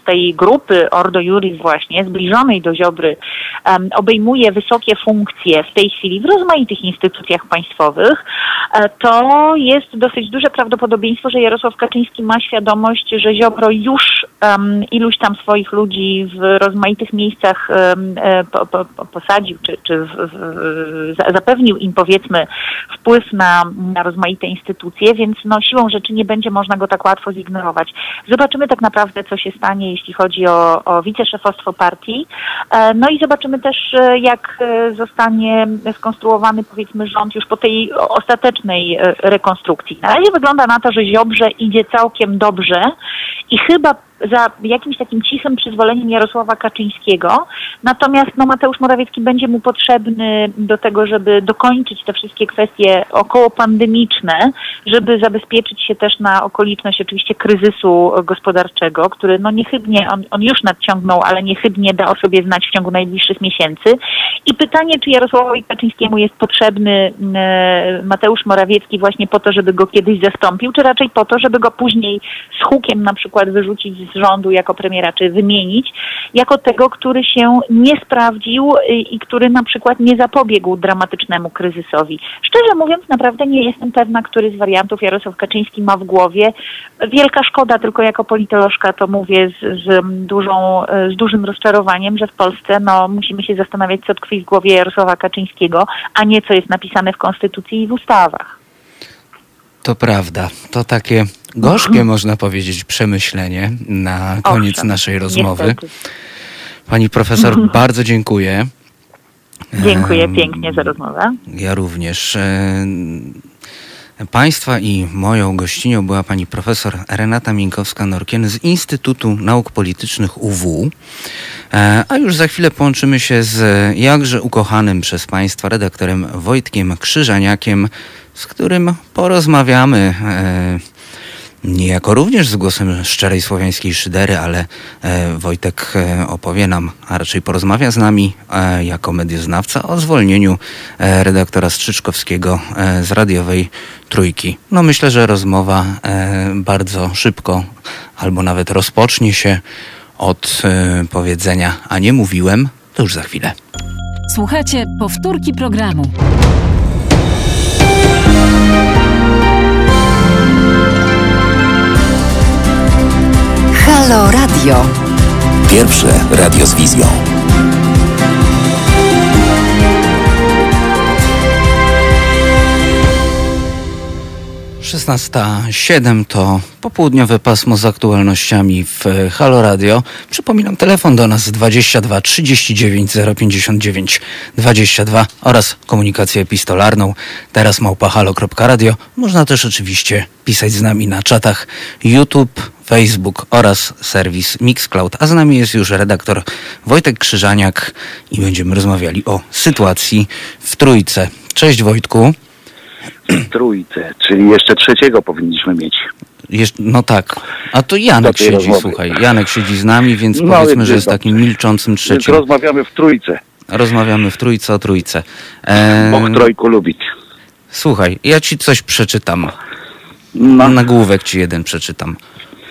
z tej grupy Ordo Juris właśnie, zbliżonej do Ziobry, obejmuje wysokie funkcje w tej chwili w rozmaitych instytucjach państwowych, e, to jest dosyć duże prawdopodobieństwo, prawdopodobieństwo, że Jarosław Kaczyński ma świadomość, że Ziobro już um, iluś tam swoich ludzi w rozmaitych miejscach um, po, po, posadził, czy, czy w, w, zapewnił im powiedzmy wpływ na, na rozmaite instytucje, więc no, siłą rzeczy nie będzie można go tak łatwo zignorować. Zobaczymy tak naprawdę, co się stanie, jeśli chodzi o, o wiceszefostwo partii. E, no i zobaczymy też, e, jak zostanie skonstruowany powiedzmy rząd już po tej ostatecznej rekonstrukcji. Na razie wygląda na to, że Ziobrze idzie całkiem dobrze i chyba za jakimś takim cichym przyzwoleniem Jarosława Kaczyńskiego. Natomiast no, Mateusz Morawiecki będzie mu potrzebny do tego, żeby dokończyć te wszystkie kwestie okołopandemiczne, żeby zabezpieczyć się też na okoliczność oczywiście kryzysu gospodarczego, który no niechybnie, on, on już nadciągnął, ale niechybnie da o sobie znać w ciągu najbliższych miesięcy. I pytanie, czy Jarosławowi Kaczyńskiemu jest potrzebny e, Mateusz Morawiecki właśnie po to, żeby go kiedyś zastąpił, czy raczej po to, żeby go później z hukiem na przykład wyrzucić z rządu jako premiera, czy wymienić, jako tego, który się nie sprawdził y, i który na przykład nie zapobiegł dramatycznemu kryzysowi. Szczerze mówiąc, naprawdę nie jestem pewna, który z wariantów Jarosław Kaczyński ma w głowie. Wielka szkoda, tylko jako politolożka to mówię z, z, dużą, y, z dużym rozczarowaniem, że w Polsce no, musimy się zastanawiać, co tkwi w głowie Jarosława Kaczyńskiego, a nie co jest napisane w Konstytucji i w ustawach. To prawda. To takie gorzkie, (laughs) można powiedzieć, przemyślenie na koniec Owszem, naszej rozmowy. Niestety. Pani profesor, (laughs) bardzo dziękuję. Dziękuję pięknie za rozmowę. Ja również. Państwa i moją gościnią była pani profesor Renata Minkowska-Norkien z Instytutu Nauk Politycznych UW. E, a już za chwilę połączymy się z jakże ukochanym przez państwa redaktorem Wojtkiem Krzyżaniakiem, z którym porozmawiamy e, niejako również z głosem szczerej słowiańskiej szydery, ale e, Wojtek e, opowie nam, a raczej porozmawia z nami e, jako medioznawca o zwolnieniu redaktora Strzyczkowskiego z radiowej Trójki. No myślę, że rozmowa bardzo szybko albo nawet rozpocznie się od powiedzenia, a nie mówiłem, to już za chwilę. Słuchajcie powtórki programu. Halo Radio. Pierwsze radio z wizją. 16.07 to popołudniowe pasmo z aktualnościami w Halo Radio. Przypominam, telefon do nas 22 39 059 22 oraz komunikację epistolarną teraz małpahalo.radio. Można też oczywiście pisać z nami na czatach YouTube, Facebook oraz serwis Mixcloud. A z nami jest już redaktor Wojtek Krzyżaniak i będziemy rozmawiali o sytuacji w Trójce. Cześć Wojtku. (clears throat) Trójce, czyli jeszcze trzeciego powinniśmy mieć. Jesz no tak. A to Janek siedzi, rozmowy. słuchaj. Janek siedzi z nami, więc No, powiedzmy, więc że jest takim milczącym Więc trzecim. rozmawiamy w trójce. Rozmawiamy w trójce o trójce. E, trojku lubić. słuchaj, ja ci coś przeczytam. No, Nagłówek ci jeden przeczytam.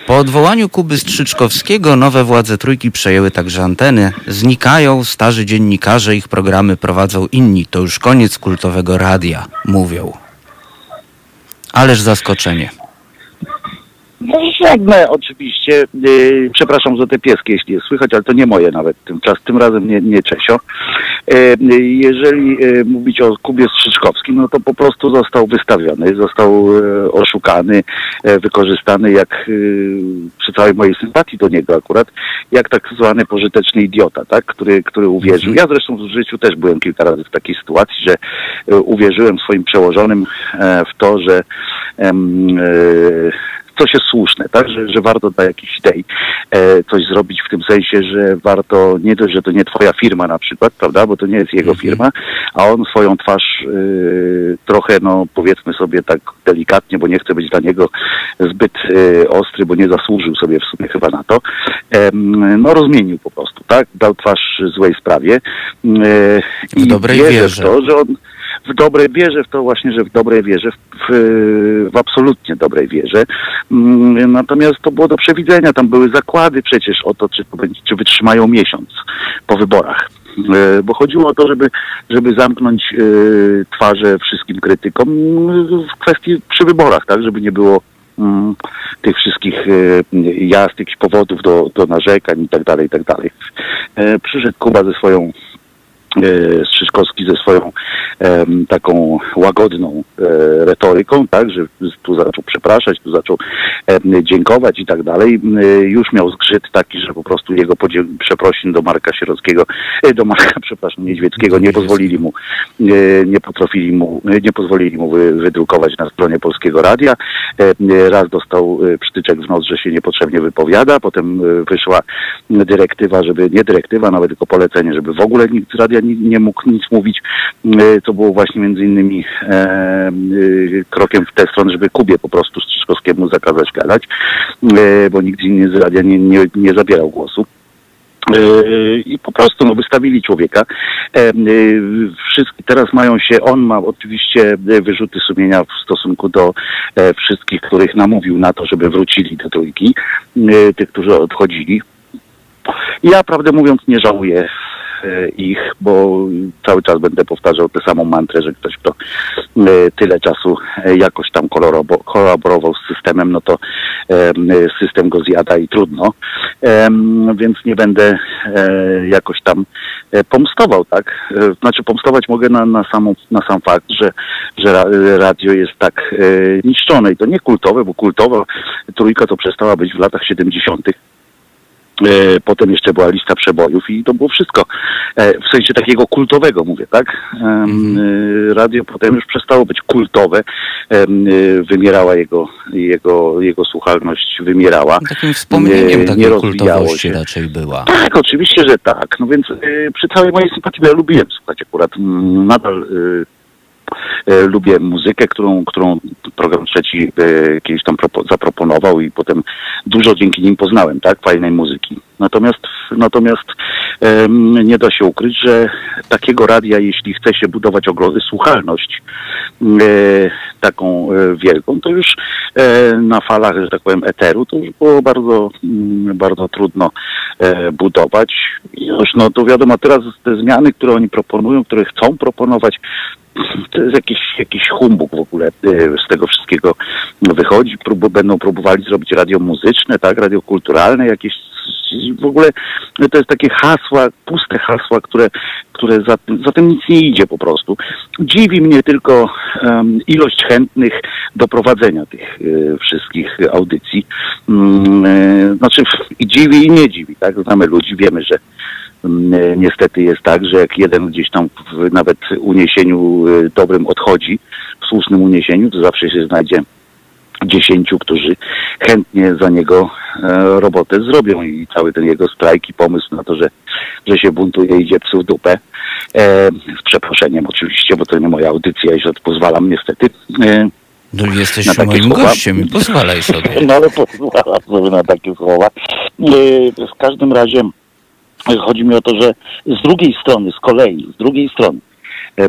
Po odwołaniu Kuby Strzyczkowskiego nowe władze trójki przejęły także anteny. Znikają starzy dziennikarze, ich programy prowadzą inni. To już koniec kultowego radia, mówią. Ależ zaskoczenie. No żadne oczywiście. Yy, przepraszam za te pieski, jeśli je słychać, ale to nie moje nawet tym, czas, tym razem nie, nie Czesio. Yy, jeżeli yy, mówić o Kubie Strzyczkowskim, no to po prostu został wystawiony, został yy, oszukany, yy, wykorzystany jak przy całej mojej sympatii do niego akurat, jak tak zwany pożyteczny idiota, tak, który, który uwierzył. Ja zresztą w życiu też byłem kilka razy w takiej sytuacji, że e, uwierzyłem swoim przełożonym e, w to, że e, coś jest słuszne, tak, że, że warto dla jakichś idei e, coś zrobić w tym sensie, że warto, nie dość, że to nie twoja firma na przykład, prawda, bo to nie jest jego firma, a on swoją twarz e, trochę, no powiedzmy sobie tak delikatnie, bo nie chce być dla niego zbyt e, ostry, bo nie zasłużył sobie w sumie chyba na to, em, no rozmienił po prostu, tak, dał twarz złej sprawie. E, W i dobrej wierzę. W to, że on w dobrej wierze w to właśnie, że w dobrej wierze, w, w, absolutnie dobrej wierze. Mm, Natomiast to było do przewidzenia. Tam były zakłady przecież o to, czy, to będzie, czy wytrzymają miesiąc po wyborach. E, Bo chodziło o to, żeby, żeby zamknąć e, twarze wszystkim krytykom mm, w kwestii przy wyborach, tak, żeby nie było mm, tych wszystkich e, jazd, jakichś powodów do, do narzekań i tak dalej, i tak dalej. Przyszedł Kuba ze swoją e, Strzyżkowski ze swoją em, taką łagodną e, retoryką, tak, że tu zaczął przepraszać, tu zaczął em, dziękować i tak dalej. E, Już miał zgrzyt taki, że po prostu jego przeprosin do Marka Sierockiego, e, do Marka, (laughs) przepraszam, Niedźwieckiego nie pozwolili mu, e, nie potrafili mu, e, nie pozwolili mu wy, wydrukować na stronie Polskiego Radia. E, e, Raz dostał e, przytyczek w nos, że się niepotrzebnie wypowiada, potem e, wyszła dyrektywa, żeby, nie dyrektywa, nawet tylko polecenie, żeby w ogóle nikt z radia nie, nie mógł nic mówić, e, co było właśnie między innymi e, e, krokiem w tę stronę, żeby Kubie po prostu Strzyczkowskiemu zakazać gadać, e, bo nikt inny z radia nie, nie, nie zabierał głosu. E, I po prostu no, wystawili człowieka. E, e, Wszyscy teraz mają się, on ma oczywiście e, wyrzuty sumienia w stosunku do e, wszystkich, których namówił na to, żeby wrócili do trójki, e, tych, którzy odchodzili. Ja prawdę mówiąc nie żałuję e, ich, bo cały czas będę powtarzał tę samą mantrę, że ktoś, kto e, tyle czasu e, jakoś tam kolaborował z systemem, no to em, system go zjada i trudno. Więc nie będę e, jakoś tam e, pomstował, tak? E, Znaczy pomstować mogę na, na, samą, na sam fakt, że, że ra- radio jest tak niszczone i to nie kultowe, bo kultowa trójka to przestała być w latach 70. E, Potem jeszcze była lista przebojów i to było wszystko. E, W sensie takiego kultowego mówię, tak? Em, e, Radio potem już przestało być kultowe. Wymierała jego, jego, jego słuchalność, wymierała. Takim wspomnieniem Nie- takiej kultowości się. raczej była. Tak, oczywiście, że tak. No więc przy całej mojej sympatii, ja lubiłem słuchać akurat, nadal lubię muzykę, którą, którą program trzeci y, kiedyś tam propo, zaproponował i potem dużo dzięki nim poznałem, tak, fajnej muzyki. Natomiast, natomiast nie da się ukryć, że takiego radia, jeśli chce się budować ogro- słuchalność e, taką e, wielką, to już e, na falach, że tak powiem, eteru, to już było bardzo, mm, bardzo trudno e, budować. Już, no to wiadomo, teraz te zmiany, które oni proponują, które chcą proponować, to jest jakiś, jakiś humbug w ogóle e, z tego wszystkiego wychodzi. Prób, będą próbowali zrobić radio muzyczne, tak, radio kulturalne, jakieś w ogóle no to jest takie hasła, puste hasła, które, które za, za tym nic nie idzie po prostu. Dziwi mnie tylko em, ilość chętnych do prowadzenia tych e, wszystkich audycji. Mm, e, Znaczy i dziwi i nie dziwi, tak? Znamy ludzi, wiemy, że niestety jest tak, że jak jeden gdzieś tam w nawet uniesieniu e, dobrym odchodzi, w słusznym uniesieniu, to zawsze się znajdzie dziesięciu, którzy chętnie za niego e, robotę zrobią i cały ten jego strajk i pomysł na to, że, że się buntuje, idzie psu w dupę. E, z przeproszeniem oczywiście, bo to nie moja audycja i że pozwalam niestety. E, No, jesteś Na moim słowa? gościem i pozwalaj sobie. (laughs) no ale pozwalam sobie na takie słowa. E, w każdym razie e, chodzi mi o to, że z drugiej strony, z kolei, z drugiej strony,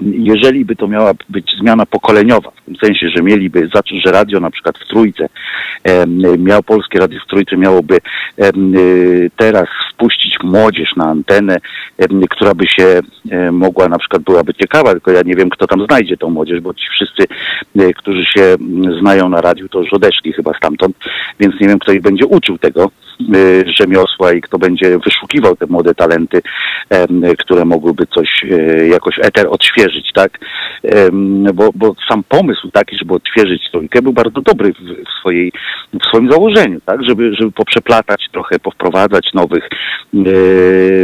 jeżeli by to miała być zmiana pokoleniowa, w tym sensie, że mieliby że radio na przykład w Trójce, miał Polskie Radio w Trójce miałoby y, teraz wpuścić młodzież na antenę, która by się e, mogła, na przykład byłaby ciekawa, tylko ja nie wiem, kto tam znajdzie tą młodzież, bo ci wszyscy, e, którzy się znają na radiu, to już odeszli chyba stamtąd, więc nie wiem, kto ich będzie uczył tego e, rzemiosła i kto będzie wyszukiwał te młode talenty, które mogłyby coś jakoś eter odświeżyć, tak? Em, Bo, bo sam pomysł taki, żeby odświeżyć trójkę był bardzo dobry w, w, swojej, w swoim założeniu, tak? Żeby, żeby poprzeplatać trochę, powprowadzać nowych, e,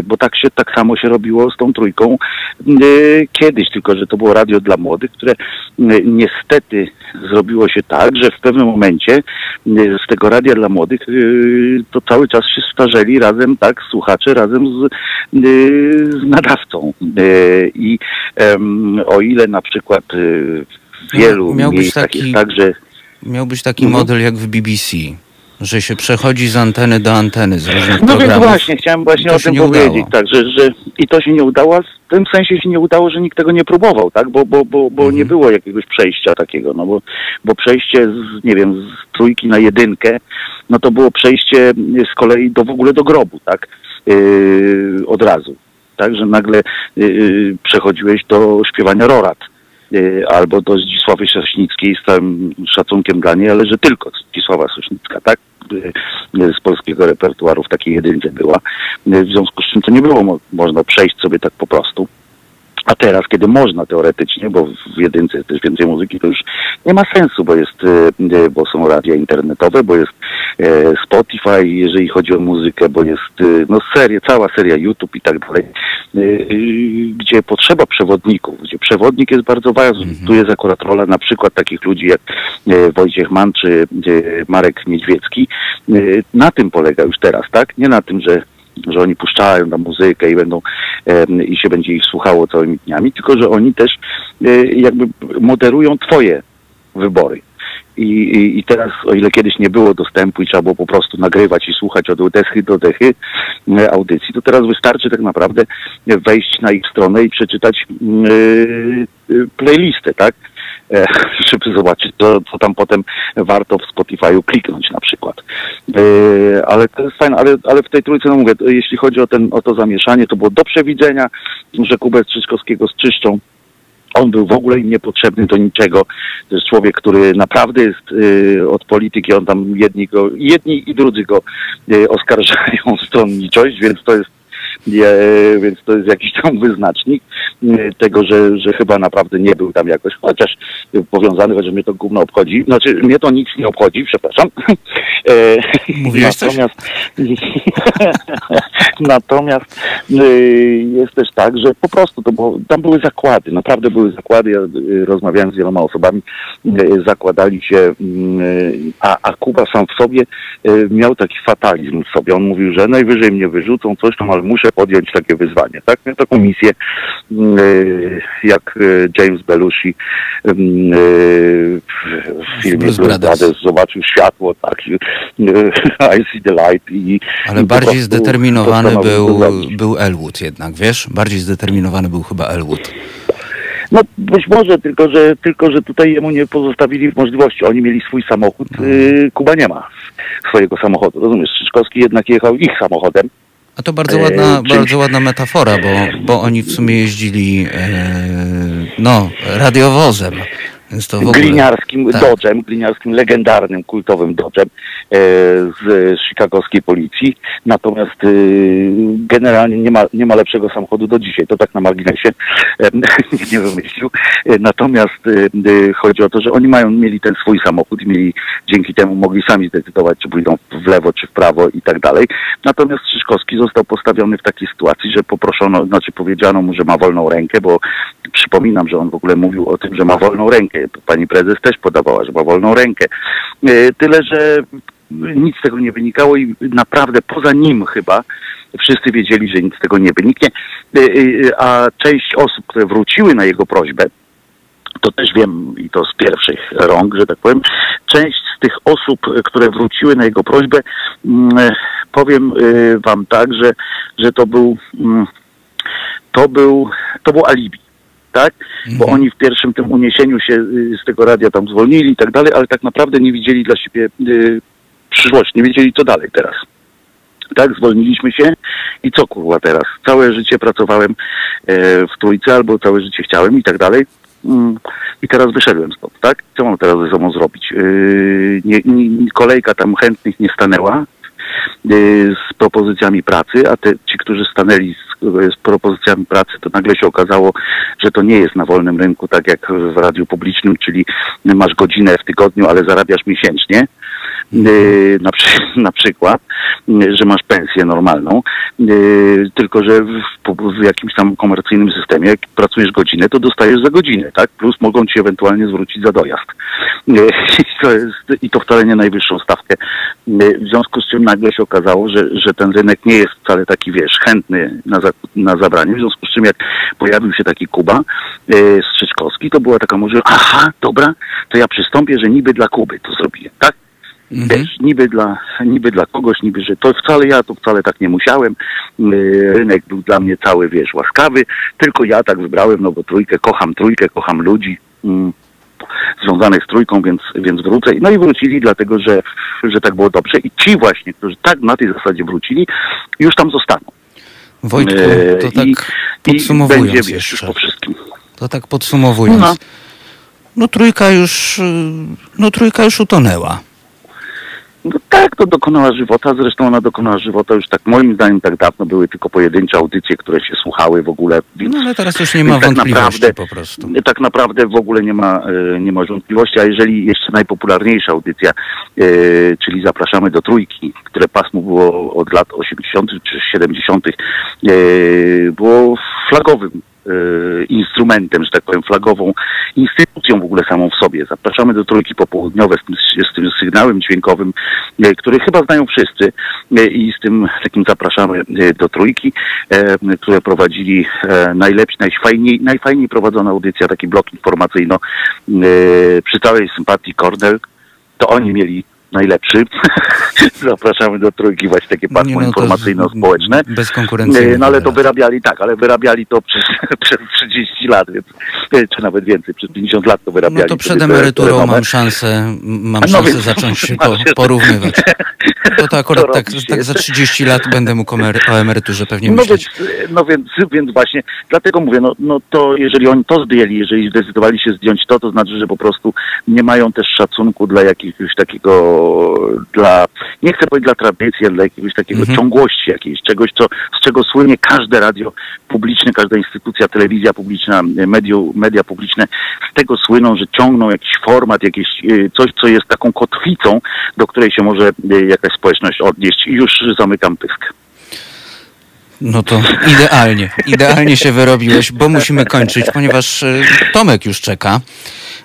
bo tak się tak samo się robiło z tą trójką e, kiedyś, tylko że to było radio dla młodych, które e, niestety zrobiło się tak, że w pewnym momencie e, z tego radia dla młodych e, to cały czas się starzeli razem, tak, słuchacze razem z, e, z nadawcą. I o ile na przykład w wielu Miał miejscach taki- jest tak, że Miał być taki Mhm. model jak w BBC, że się przechodzi z anteny do anteny z różnych No więc właśnie, chciałem właśnie o tym powiedzieć, udało. tak, że, że i to się nie udało, w tym sensie się nie udało, że nikt tego nie próbował, tak, bo, bo, bo, bo Mhm. nie było jakiegoś przejścia takiego, no bo, bo przejście z, nie wiem, z trójki na jedynkę, no to było przejście z kolei do w ogóle do grobu, tak, yy, od razu, tak, że nagle yy, przechodziłeś do śpiewania rorat. Yy, Albo do Zdzisławy Sośnickiej z całym szacunkiem dla niej, ale że tylko Zdzisława Sośnicka, tak? Yy, z polskiego repertuaru w takiej jedynce była. W związku z czym to nie było mo- można przejść sobie tak po prostu. A teraz, kiedy można teoretycznie, bo w jedynce jest też więcej muzyki, to już nie ma sensu, bo jest, e, e, bo są radia internetowe, bo jest e, Spotify, jeżeli chodzi o muzykę, bo jest no serie, cała seria YouTube i tak dalej, gdzie potrzeba przewodników, gdzie przewodnik jest bardzo ważny. Tu jest akurat rola na przykład takich ludzi jak Wojciech Mann czy Marek Niedźwiecki. Na tym polega już teraz, tak? Nie na tym, że że oni puszczają tam muzykę i będą em, i się będzie ich słuchało całymi dniami, tylko że oni też e, jakby moderują twoje wybory. I, i, I teraz, o ile kiedyś nie było dostępu i trzeba było po prostu nagrywać i słuchać od dechy do dechy e, audycji, to teraz wystarczy tak naprawdę wejść na ich stronę i przeczytać mm, e, e, playlistę, tak? E, (laughs) żeby zobaczyć, co, co tam potem warto w Spotify'u kliknąć na przykład. E, ale to jest fajne, ale, ale w tej trójce, no mówię, jeśli chodzi o, ten, o to zamieszanie, to było do przewidzenia, że Kubę Strzyczkowskiego z Czyszczą on był w ogóle im niepotrzebny do niczego. To jest człowiek, który naprawdę jest y, od polityki, on tam jedni, go, jedni i drudzy go y, oskarżają (laughs) o stronniczość, więc to jest więc to jest jakiś tam wyznacznik y, tego, że, że chyba naprawdę nie był tam jakoś, chociaż powiązany, chociaż mnie to gówno obchodzi. Znaczy, mnie to nic nie obchodzi, przepraszam. (laughs) E, Mówiłeś natomiast, (laughs) natomiast y, jest też tak, że po prostu to było, tam były zakłady, naprawdę były zakłady. Ja y, rozmawiałem z wieloma osobami, y, zakładali się, y, a, a Kuba sam w sobie miał taki fatalizm w sobie. On mówił, że najwyżej mnie wyrzucą, coś tam, ale muszę podjąć takie wyzwanie. Tak? Miał taką misję, y, jak y, James Belushi y, w filmie Blues Brothers. Brothers zobaczył światło, tak, (laughs) I see the light i Ale i bardziej prostu zdeterminowany był, był Elwood jednak, wiesz? Bardziej zdeterminowany był chyba Elwood. No być może, tylko że, tylko że tutaj jemu nie pozostawili możliwości. Oni mieli swój samochód, y, Kuba nie ma swojego samochodu. Rozumiesz, Strzyczkowski jednak jechał ich samochodem. A to bardzo E, ładna, czymś- bardzo ładna metafora, bo, bo oni w sumie jeździli e, no, radiowozem. Więc to w ogóle... gliniarskim tak. Dodżem, gliniarskim legendarnym, kultowym Dodżem. Z chicagowskiej policji. Natomiast y, generalnie nie ma, nie ma lepszego samochodu do dzisiaj. To tak na marginesie e, (laughs) nikt nie wymyślił. E, Natomiast y, y, chodzi o to, że oni mają, mieli ten swój samochód i mieli dzięki temu mogli sami zdecydować, czy pójdą w lewo, czy w prawo i tak dalej. Natomiast Szyszkowski został postawiony w takiej sytuacji, że poproszono, znaczy powiedziano mu, że ma wolną rękę, bo przypominam, że on w ogóle mówił o tym, że ma wolną rękę. Pani prezes też podawała, że ma wolną rękę. E, Tyle, że nic z tego nie wynikało i naprawdę poza nim chyba wszyscy wiedzieli, że nic z tego nie wyniknie, E, e, a część osób, które wróciły na jego prośbę, to też wiem i to z pierwszych rąk, że tak powiem, część z tych osób, które wróciły na jego prośbę, mm, powiem e, wam tak, że, że to był mm, to był to był alibi. Tak? Bo oni w pierwszym tym uniesieniu się y, z tego radia tam zwolnili i tak dalej, ale tak naprawdę nie widzieli dla siebie przyszłości, nie wiedzieli co dalej teraz. Tak, zwolniliśmy się i co kurwa teraz? Całe życie pracowałem e, w trójce albo całe życie chciałem i tak dalej. Mm, I teraz wyszedłem stąd, tak? Co mam teraz ze sobą zrobić? Yy, nie, nie, kolejka tam chętnych nie stanęła yy, z propozycjami pracy, a te, ci, którzy stanęli z, z propozycjami pracy, to nagle się okazało, że to nie jest na wolnym rynku, tak jak w radiu publicznym, czyli masz godzinę w tygodniu, ale zarabiasz miesięcznie. Yy, na, (laughs) na przykład, yy, że masz pensję normalną, yy, tylko że w, w jakimś tam komercyjnym systemie, jak pracujesz godzinę, to dostajesz za godzinę, tak? Plus mogą ci ewentualnie zwrócić za dojazd. (laughs) To, jest, I to wcale nie najwyższą stawkę. W związku z czym nagle się okazało, że, że ten rynek nie jest wcale taki, wiesz, chętny na, za, na zabranie. W związku z czym jak pojawił się taki Kuba Strzyczkowski, to była taka możliwość, aha, dobra, to ja przystąpię, że niby dla Kuby to zrobiłem, tak? Wiesz, niby dla, niby dla kogoś, niby, że to wcale ja to wcale tak nie musiałem. Yy, Rynek był dla mnie cały, wiesz, łaskawy, tylko ja tak wybrałem, no bo trójkę, kocham trójkę, kocham ludzi mm, związanych z trójką, więc, więc wrócę. No i wrócili dlatego, że, że tak było dobrze i ci właśnie, którzy tak na tej zasadzie wrócili, już tam zostaną. Wojtku, Yy, to tak i- I podsumowując będzie, wiesz, już jeszcze, po wszystkim. to tak podsumowując, No. no trójka już, y, no trójka już utonęła. No tak, to dokonała żywota, zresztą ona dokonała żywota już tak, moim zdaniem tak dawno były tylko pojedyncze audycje, które się słuchały w ogóle. Więc, No ale teraz już nie ma tak wątpliwości naprawdę- po prostu. Tak naprawdę w ogóle nie ma, e, nie ma wątpliwości, a jeżeli jeszcze najpopularniejsza audycja, e, czyli Zapraszamy do Trójki, które pasmo było od lat 80. czy 70., e, było flagowym instrumentem, że tak powiem, flagową instytucją w ogóle samą w sobie. Zapraszamy do Trójki popołudniowe z tym, z tym sygnałem dźwiękowym, e, który chyba znają wszyscy e, i z tym takim zapraszamy do Trójki, które prowadzili najlepsi, najfajniej, najfajniej prowadzona audycja, taki blok informacyjno przy całej sympatii Cornell, to oni mieli najlepszy. (laughs) Zapraszamy do Trójki właśnie takie pasmo Nie, no informacyjno-społeczne. Bezkonkurencyjne. E, No ale to wyrabiali tak, ale wyrabiali to przez, (laughs) przez 30 lat, więc, e, czy nawet więcej, przez 50 lat to wyrabiali. No to przed emeryturą mam szansę, mam No szansę więc- zacząć (laughs) się porównywać. To to akurat tak, tak za jeszcze. 30 lat będę mógł o emery- o emeryturze pewnie No myśleć. więc, no więc, więc właśnie, dlatego mówię, no, no to jeżeli oni to zdjęli, jeżeli zdecydowali się zdjąć to, to znaczy, że po prostu nie mają też szacunku dla jakiegoś takiego, dla, nie chcę powiedzieć dla tradycji, ale dla jakiegoś takiego Mhm. ciągłości jakiejś, czegoś, co, z czego słynie każde radio publiczne, każda instytucja, telewizja publiczna, mediu, media publiczne, z tego słyną, że ciągną jakiś format, jakieś e, coś, co jest taką kotwicą, do której się może e, jakaś społeczność odnieść. I już zamykam pysk. No to idealnie, idealnie się wyrobiłeś, bo musimy kończyć, ponieważ y, Tomek już czeka.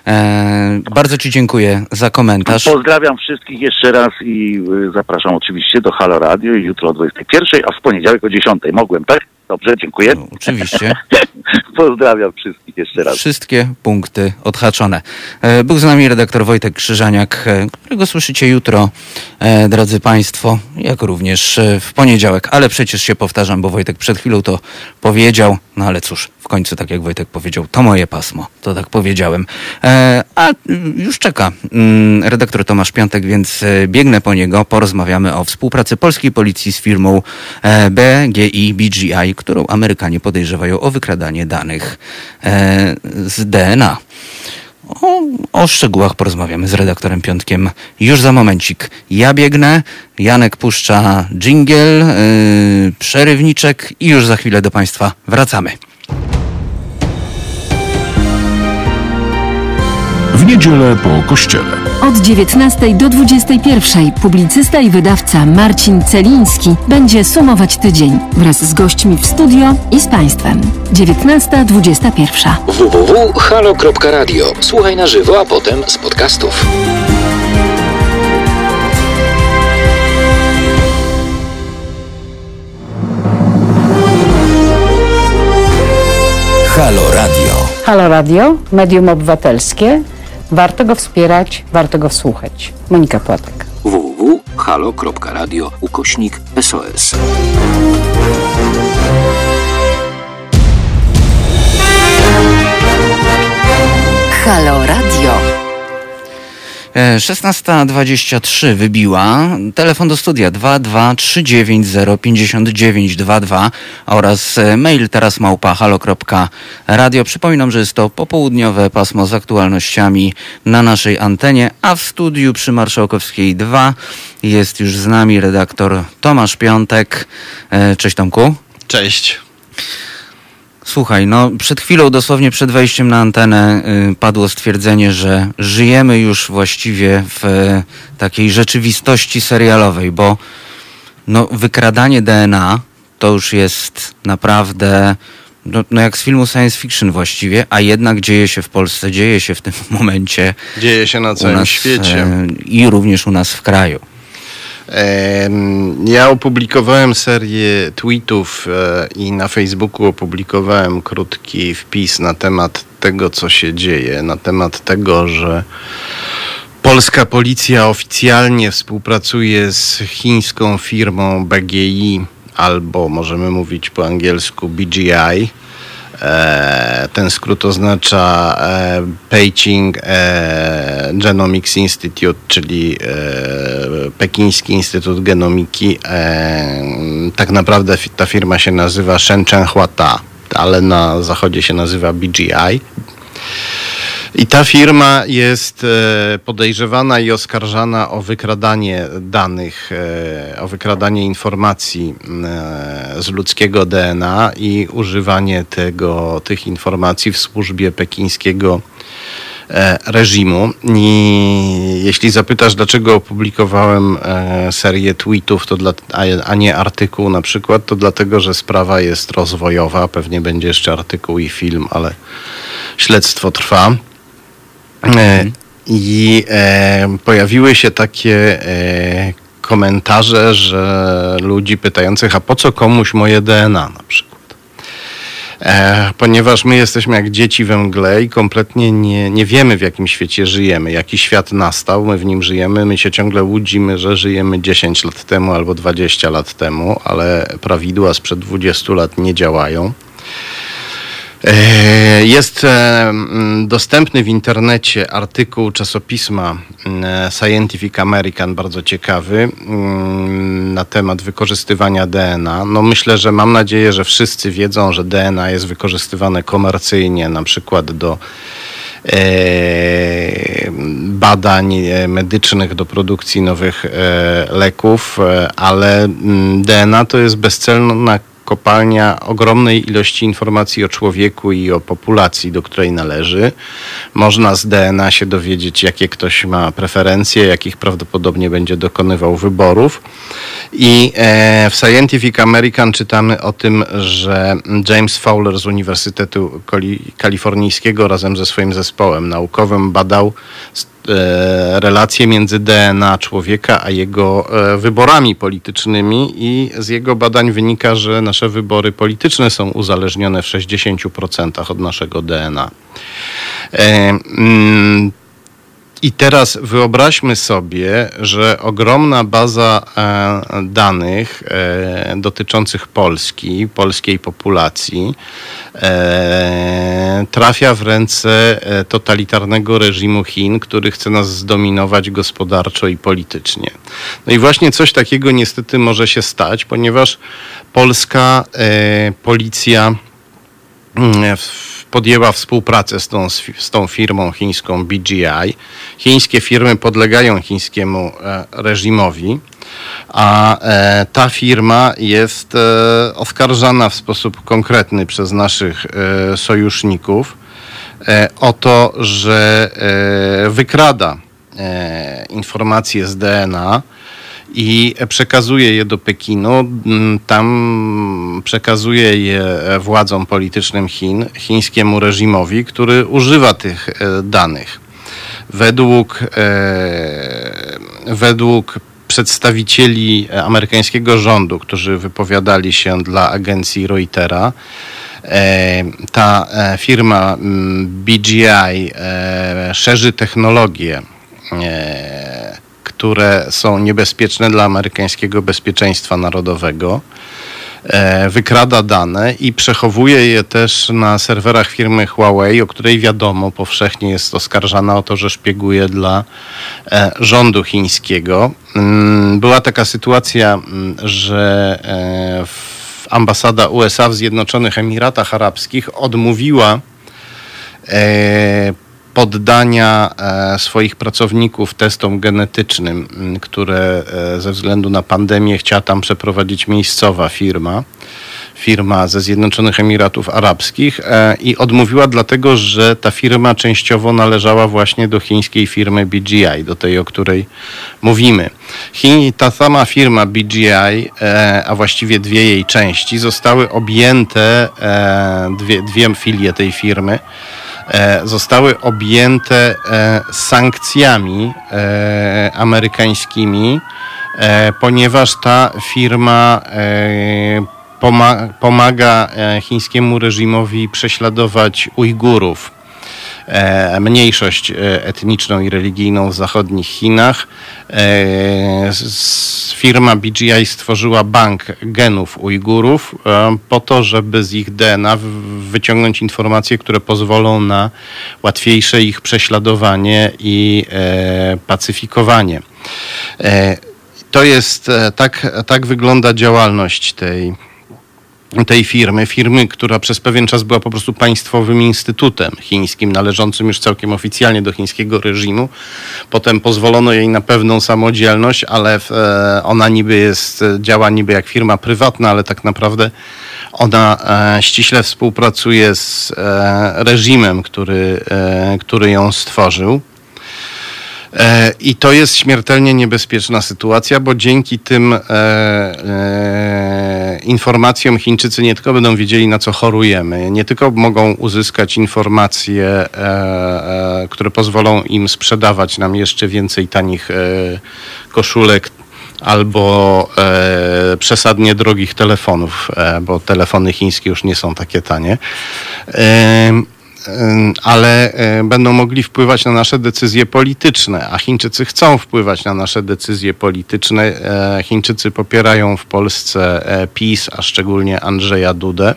E, bardzo Ci dziękuję za komentarz. Pozdrawiam wszystkich jeszcze raz i y, zapraszam oczywiście do Halo Radio jutro o 21, a w poniedziałek o 10. Mogłem, tak? Dobrze, dziękuję. No, oczywiście. (laughs) Pozdrawiam wszystkich jeszcze raz. Wszystkie punkty odhaczone. E, Był z nami redaktor Wojtek Krzyżaniak, e, którego słyszycie jutro, e, drodzy Państwo, jak również w poniedziałek. Ale przecież się powtarzam, bo Wojtek przed chwilą to powiedział. No ale cóż, w końcu, tak jak Wojtek powiedział, to moje pasmo. To tak powiedziałem. A już czeka mm, redaktor Tomasz Piątek, więc biegnę po niego. Porozmawiamy o współpracy polskiej policji z firmą BGI BGI, którą Amerykanie podejrzewają o wykradanie danych e, z DNA. O, o, szczegółach porozmawiamy z redaktorem Piątkiem już za momencik. Ja biegnę, Janek puszcza dżingiel, yy, przerywniczek i już za chwilę do Państwa wracamy. Niedzielę po kościele. Od 19 do 21 publicysta i wydawca Marcin Celiński będzie sumować tydzień wraz z gośćmi w studio i z Państwem. 19.21. www.halo.radio. Słuchaj na żywo, a potem z podcastów. Halo Radio. Halo Radio, medium obywatelskie. Warto go wspierać, warto go słuchać. Monika Płatek. www.halo.radio ukośnik SOS. Halo Radio. E, 16.23 wybiła. Telefon do studia 223905922 oraz e, mail teraz małpa halo.radio. Przypominam, że jest to popołudniowe pasmo z aktualnościami na naszej antenie, a w studiu przy Marszałkowskiej 2 jest już z nami redaktor Tomasz Piątek. E, Cześć Tomku. Cześć. Słuchaj, no przed chwilą, dosłownie przed wejściem na antenę y, padło stwierdzenie, że żyjemy już właściwie w y, takiej rzeczywistości serialowej, bo no, wykradanie DNA to już jest naprawdę no, no jak z filmu science fiction właściwie, a jednak dzieje się w Polsce, dzieje się w tym (laughs) momencie Dzieje się na całym nas świecie. e, i również u nas w kraju. Ja opublikowałem serię tweetów e, i na Facebooku opublikowałem krótki wpis na temat tego, co się dzieje, na temat tego, że polska policja oficjalnie współpracuje z chińską firmą BGI, albo możemy mówić po angielsku BGI. E, Ten skrót oznacza Beijing e, Genomics Institute, czyli e, Pekiński Instytut Genomiki. Tak naprawdę ta firma się nazywa Shenzhen Huata, ale na zachodzie się nazywa BGI. I ta firma jest e, podejrzewana i oskarżana o wykradanie danych, e, o wykradanie informacji e, z ludzkiego DNA i używanie tego, tych informacji w służbie pekińskiego reżimu. I jeśli zapytasz, dlaczego opublikowałem serię tweetów, to dla, a nie artykuł na przykład, to dlatego, że sprawa jest rozwojowa. Pewnie będzie jeszcze artykuł i film, ale śledztwo trwa. E, I e, pojawiły się takie e, komentarze, że ludzi pytających, a po co komuś moje DNA na przykład. E, ponieważ my jesteśmy jak dzieci we mgle i kompletnie nie, nie wiemy, w jakim świecie żyjemy, jaki świat nastał, my w nim żyjemy, my się ciągle łudzimy, że żyjemy 10 lat temu albo 20 lat temu, ale prawidła sprzed 20 lat nie działają. E, Jest e, dostępny w internecie artykuł czasopisma mm, Scientific American, bardzo ciekawy, mm, na temat wykorzystywania DNA. No myślę, że mam nadzieję, że wszyscy wiedzą, że DNA jest wykorzystywane komercyjnie, na przykład do e, badań e, medycznych, do produkcji nowych e, leków, e, ale DNA to jest bezcelna kopalnia ogromnej ilości informacji o człowieku i o populacji, do której należy. Można z DNA się dowiedzieć, jakie ktoś ma preferencje, jakich prawdopodobnie będzie dokonywał wyborów. I e, w Scientific American czytamy o tym, że James Fowler z Uniwersytetu Kalifornijskiego razem ze swoim zespołem naukowym badał relacje między DNA człowieka a jego e, wyborami politycznymi i z jego badań wynika, że nasze wybory polityczne są uzależnione w 60% od naszego DNA. I teraz wyobraźmy sobie, że ogromna baza e, danych e, dotyczących Polski, polskiej populacji, e, trafia w ręce totalitarnego reżimu Chin, który chce nas zdominować gospodarczo i politycznie. No i właśnie coś takiego niestety może się stać, ponieważ polska policja mm, w podjęła współpracę z tą, z tą firmą chińską BGI. Chińskie firmy podlegają chińskiemu reżimowi a e, ta firma jest e, oskarżana w sposób konkretny przez naszych e, sojuszników o to, że wykrada informacje z DNA i przekazuje je do Pekinu. Tam przekazuje je władzom politycznym Chin, chińskiemu reżimowi, który używa tych danych. Według, według przedstawicieli e, amerykańskiego rządu, którzy wypowiadali się dla agencji Reutera. E, ta e, firma mm, BGI szerzy technologie, które są niebezpieczne dla amerykańskiego bezpieczeństwa narodowego. E, wykrada dane i przechowuje je też na serwerach firmy Huawei, o której wiadomo powszechnie jest oskarżana o to, że szpieguje dla e, rządu chińskiego. Mm, była taka sytuacja, mm, że e, ambasada USA w Zjednoczonych Emiratach Arabskich odmówiła poddania e, swoich pracowników testom genetycznym, które e, ze względu na pandemię chciała tam przeprowadzić miejscowa firma firma ze Zjednoczonych Emiratów Arabskich e, i odmówiła dlatego, że ta firma częściowo należała właśnie do chińskiej firmy BGI, do tej, o której mówimy. Chin, ta sama firma BGI, a właściwie dwie jej części, zostały objęte, dwie, dwie filie tej firmy, zostały objęte e, sankcjami e, amerykańskimi, ponieważ ta firma pomaga chińskiemu reżimowi prześladować Ujgurów. E, mniejszość e, etniczną i religijną w zachodnich Chinach. E, firma BGI stworzyła bank genów Ujgurów po to, żeby z ich DNA wyciągnąć informacje, które pozwolą na łatwiejsze ich prześladowanie i pacyfikowanie. To jest, tak, tak wygląda działalność tej, tej firmy, firmy, która przez pewien czas była po prostu państwowym instytutem chińskim, należącym już całkiem oficjalnie do chińskiego reżimu. Potem pozwolono jej na pewną samodzielność, ale e, ona niby jest, działa niby jak firma prywatna, ale tak naprawdę ona e, ściśle współpracuje z e, reżimem, który, który ją stworzył. E, I to jest śmiertelnie niebezpieczna sytuacja, bo dzięki tym e, e, informacjom Chińczycy nie tylko będą wiedzieli, na co chorujemy, nie tylko mogą uzyskać informacje, e, e które pozwolą im sprzedawać nam jeszcze więcej tanich e, koszulek, albo e, przesadnie drogich telefonów, e, bo telefony chińskie już nie są takie tanie. E, ale e, będą mogli wpływać na nasze decyzje polityczne, a Chińczycy chcą wpływać na nasze decyzje polityczne. E, Chińczycy popierają w Polsce e, PiS, a szczególnie Andrzeja Dudę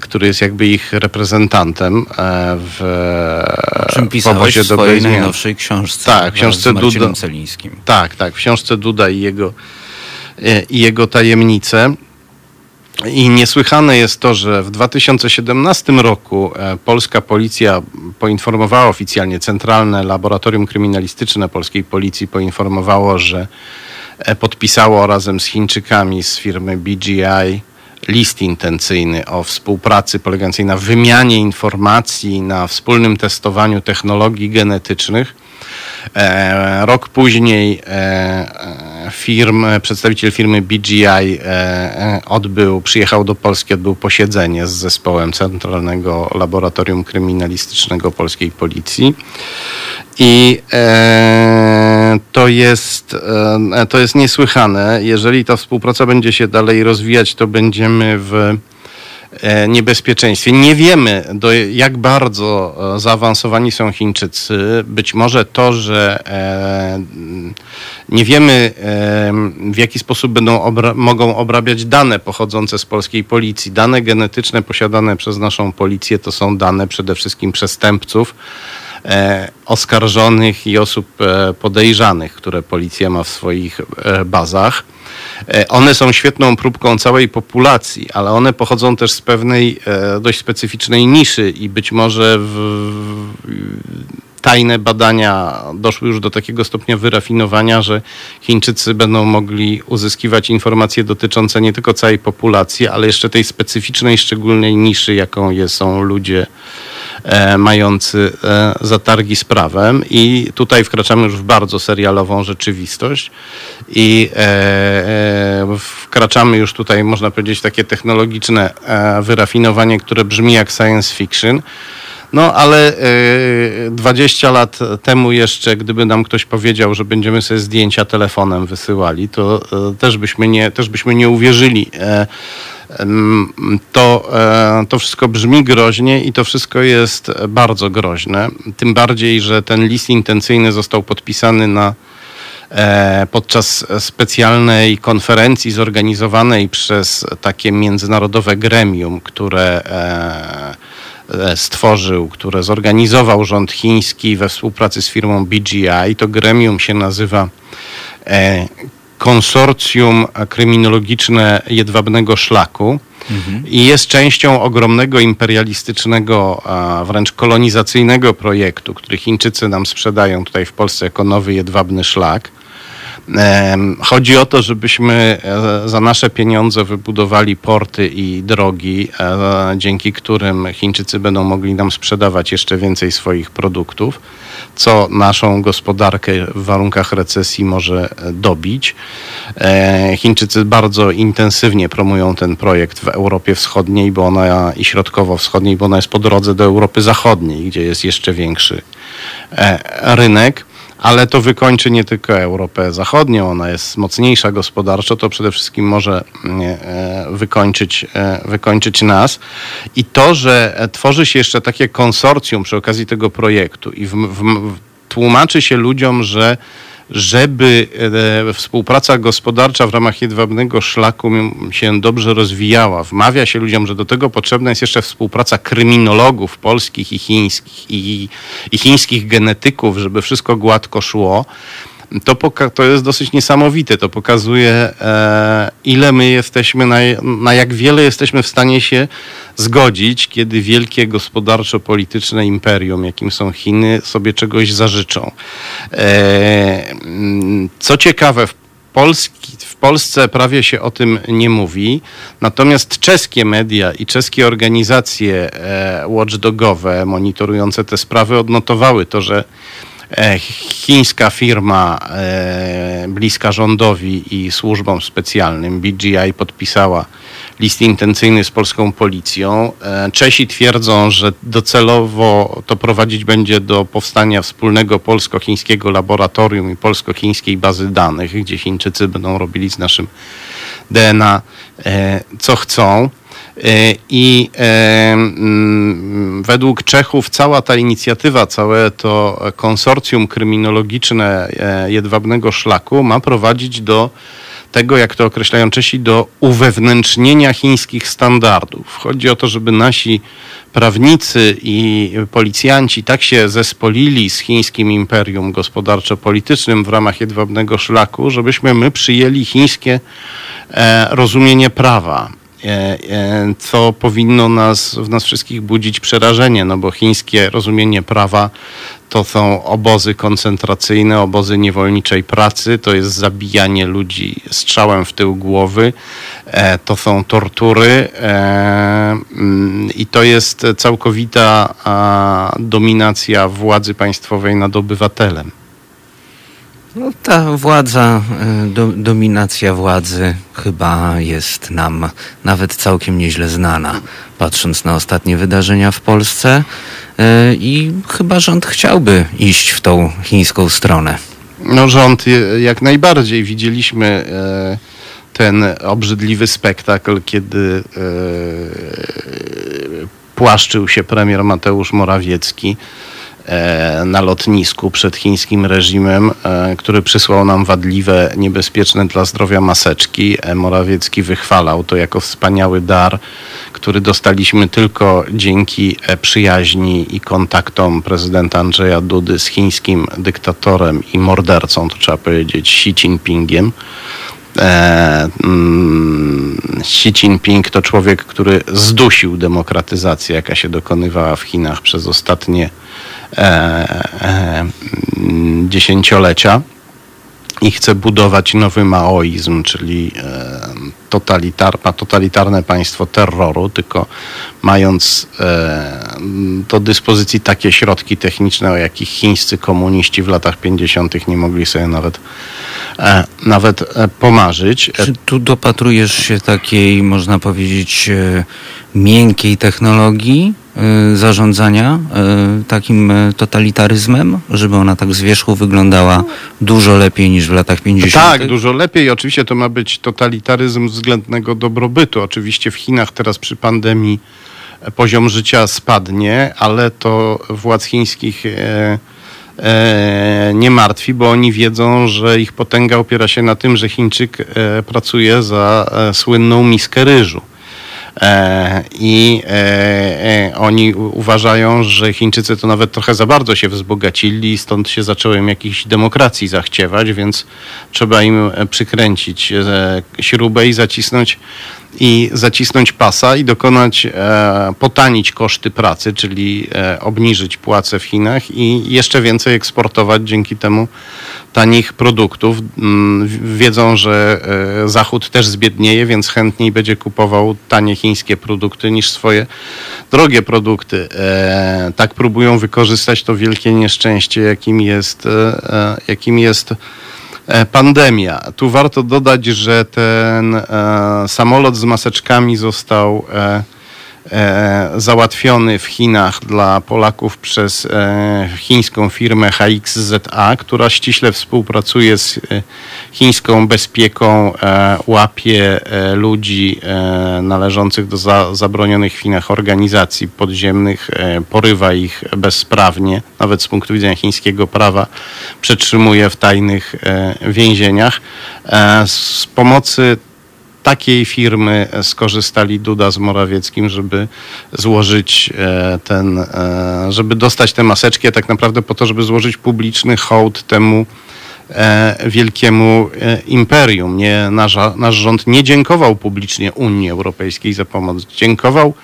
który jest jakby ich reprezentantem w czym w swojej najnowszej książce. Tak, książce Duda. Celińskim. Tak, tak, w książce Duda i jego, i jego tajemnice. I niesłychane jest to, że w 2017 roku e, polska policja poinformowała oficjalnie, Centralne Laboratorium Kryminalistyczne Polskiej Policji poinformowało, że e, podpisało razem z Chińczykami z firmy BGI list intencyjny o współpracy polegającej na wymianie informacji, na wspólnym testowaniu technologii genetycznych. E, rok później firm, przedstawiciel firmy BGI e, e, odbył, przyjechał do Polski, odbył posiedzenie z zespołem Centralnego Laboratorium Kryminalistycznego Polskiej Policji. I e, to, jest, e, to jest niesłychane. Jeżeli ta współpraca będzie się dalej rozwijać, to będziemy w E, niebezpieczeństwie. Nie wiemy, do jak bardzo e, zaawansowani są Chińczycy. Być może to, że e, nie wiemy, w jaki sposób będą obra mogą obrabiać dane pochodzące z polskiej policji. Dane genetyczne posiadane przez naszą policję to są dane przede wszystkim przestępców. oskarżonych i osób podejrzanych, które policja ma w swoich bazach. E, one są świetną próbką całej populacji, ale one pochodzą też z pewnej e, dość specyficznej niszy i być może w, tajne badania doszły już do takiego stopnia wyrafinowania, że Chińczycy będą mogli uzyskiwać informacje dotyczące nie tylko całej populacji, ale jeszcze tej specyficznej, szczególnej niszy, jaką są ludzie mający e, zatargi z prawem. I tutaj wkraczamy już w bardzo serialową rzeczywistość i e, e wkraczamy już tutaj, można powiedzieć, takie technologiczne e, wyrafinowanie, które brzmi jak science fiction. No ale y, 20 lat temu jeszcze, gdyby nam ktoś powiedział, że będziemy sobie zdjęcia telefonem wysyłali, to też, byśmy nie, też byśmy nie uwierzyli. To, e, to wszystko brzmi groźnie i to wszystko jest bardzo groźne. Tym bardziej, że ten list intencyjny został podpisany na e, podczas specjalnej konferencji zorganizowanej przez takie międzynarodowe gremium, które E, stworzył, które zorganizował rząd chiński we współpracy z firmą BGI. To gremium się nazywa Konsorcjum Kryminologiczne Jedwabnego Szlaku. Mhm. I jest częścią ogromnego imperialistycznego, wręcz kolonizacyjnego projektu, który Chińczycy nam sprzedają tutaj w Polsce jako nowy jedwabny szlak. Chodzi o to, żebyśmy e, za nasze pieniądze wybudowali porty i drogi, e, dzięki którym Chińczycy będą mogli nam sprzedawać jeszcze więcej swoich produktów, co naszą gospodarkę w warunkach recesji może e, dobić. Chińczycy bardzo intensywnie promują ten projekt w Europie Wschodniej bo ona, i Środkowo-Wschodniej, bo ona jest po drodze do Europy Zachodniej, gdzie jest jeszcze większy rynek ale to wykończy nie tylko Europę Zachodnią, ona jest mocniejsza gospodarczo, to przede wszystkim może mm, e, wykończyć, e, wykończyć nas. I to, że tworzy się jeszcze takie konsorcjum przy okazji tego projektu i w, w, tłumaczy się ludziom, że żeby e, współpraca gospodarcza w ramach jedwabnego szlaku się dobrze rozwijała. Wmawia się ludziom, że do tego potrzebna jest jeszcze współpraca kryminologów polskich i chińskich i, i chińskich genetyków, żeby wszystko gładko szło to, to jest dosyć niesamowite. To pokazuje, e, ile my jesteśmy, na, na jak wiele jesteśmy w stanie się zgodzić, kiedy wielkie gospodarczo-polityczne imperium, jakim są Chiny, sobie czegoś zażyczą. E, co ciekawe, w Polski, w Polsce prawie się o tym nie mówi, natomiast czeskie media i czeskie organizacje e, watchdogowe monitorujące te sprawy odnotowały to, że chińska firma e, bliska rządowi i służbom specjalnym BGI podpisała list intencyjny z polską policją. E, Czesi twierdzą, że docelowo to prowadzić będzie do powstania wspólnego polsko-chińskiego laboratorium i polsko-chińskiej bazy danych, gdzie Chińczycy będą robili z naszym DNA co chcą. E, I e, mm, według Czechów cała ta inicjatywa, całe to konsorcjum kryminologiczne e, jedwabnego szlaku ma prowadzić do tego, jak to określają Czesi, do uwewnętrznienia chińskich standardów. Chodzi o to, żeby nasi prawnicy i policjanci tak się zespolili z chińskim imperium gospodarczo-politycznym w ramach jedwabnego szlaku, żebyśmy my przyjęli chińskie rozumienie prawa. E, e, co powinno nas, w nas wszystkich budzić przerażenie, no bo chińskie rozumienie prawa to są obozy koncentracyjne, obozy niewolniczej pracy, to jest zabijanie ludzi strzałem w tył głowy, e, to są tortury mm, i to jest całkowita dominacja władzy państwowej nad obywatelem. No, ta władza, e, do, dominacja władzy chyba jest nam nawet całkiem nieźle znana, patrząc na ostatnie wydarzenia w Polsce e, i chyba rząd chciałby iść w tą chińską stronę. No rząd jak najbardziej. Widzieliśmy e, ten obrzydliwy spektakl, kiedy płaszczył się premier Mateusz Morawiecki E, na lotnisku przed chińskim reżimem, e, który przysłał nam wadliwe, niebezpieczne dla zdrowia maseczki. E, Morawiecki wychwalał to jako wspaniały dar, który dostaliśmy tylko dzięki przyjaźni i kontaktom prezydenta Andrzeja Dudy z chińskim dyktatorem i mordercą, to trzeba powiedzieć, Xi Jinpingiem. e, mm, Xi Jinping to człowiek, który zdusił demokratyzację, jaka się dokonywała w Chinach przez ostatnie e, e, dziesięciolecia i chce budować nowy maoizm, czyli e, totalitar, totalitarne państwo terroru, tylko mając e, do dyspozycji takie środki techniczne, o jakich chińscy komuniści w latach 50. nie mogli sobie nawet, e, nawet e, pomarzyć. Czy tu dopatrujesz się takiej, można powiedzieć, e, miękkiej technologii e, zarządzania e, takim e, totalitaryzmem, żeby ona tak z wierzchu wyglądała dużo lepiej niż w latach 50. Tak, dużo lepiej. Oczywiście to ma być totalitaryzm względnego dobrobytu. Oczywiście w Chinach teraz przy pandemii poziom życia spadnie, ale to władz chińskich e, e, nie martwi, bo oni wiedzą, że ich potęga opiera się na tym, że Chińczyk e, pracuje za e, słynną miskę ryżu. E, I e, e, oni uważają, że Chińczycy to nawet trochę za bardzo się wzbogacili, stąd się zaczęło im jakiejś demokracji zachciewać, więc trzeba im przykręcić śrubę i zacisnąć i zacisnąć pasa i dokonać, e, potanić koszty pracy, czyli e, obniżyć płace w Chinach i jeszcze więcej eksportować dzięki temu tanich produktów. Mm, Wiedzą, że e, Zachód też zbiednieje, więc chętniej będzie kupował tanie chińskie produkty niż swoje drogie produkty. E, Tak próbują wykorzystać to wielkie nieszczęście, jakim jest, e, jakim jest pandemia. Tu warto dodać, że ten e, samolot z maseczkami został e, e, załatwiony w Chinach dla Polaków przez e, chińską firmę HXZA, która ściśle współpracuje z e, chińską bezpieką, e, łapie e, ludzi e, należących do za, zabronionych w Chinach organizacji podziemnych, e, porywa ich bezprawnie, nawet z punktu widzenia chińskiego prawa, przetrzymuje w tajnych e, więzieniach. E, z pomocy takiej firmy skorzystali Duda z Morawieckim, żeby złożyć e, ten, e, żeby dostać te maseczki, a tak naprawdę po to, żeby złożyć publiczny hołd temu e, wielkiemu imperium. Nie, nasz, nasz rząd nie dziękował publicznie Unii Europejskiej za pomoc. Dziękował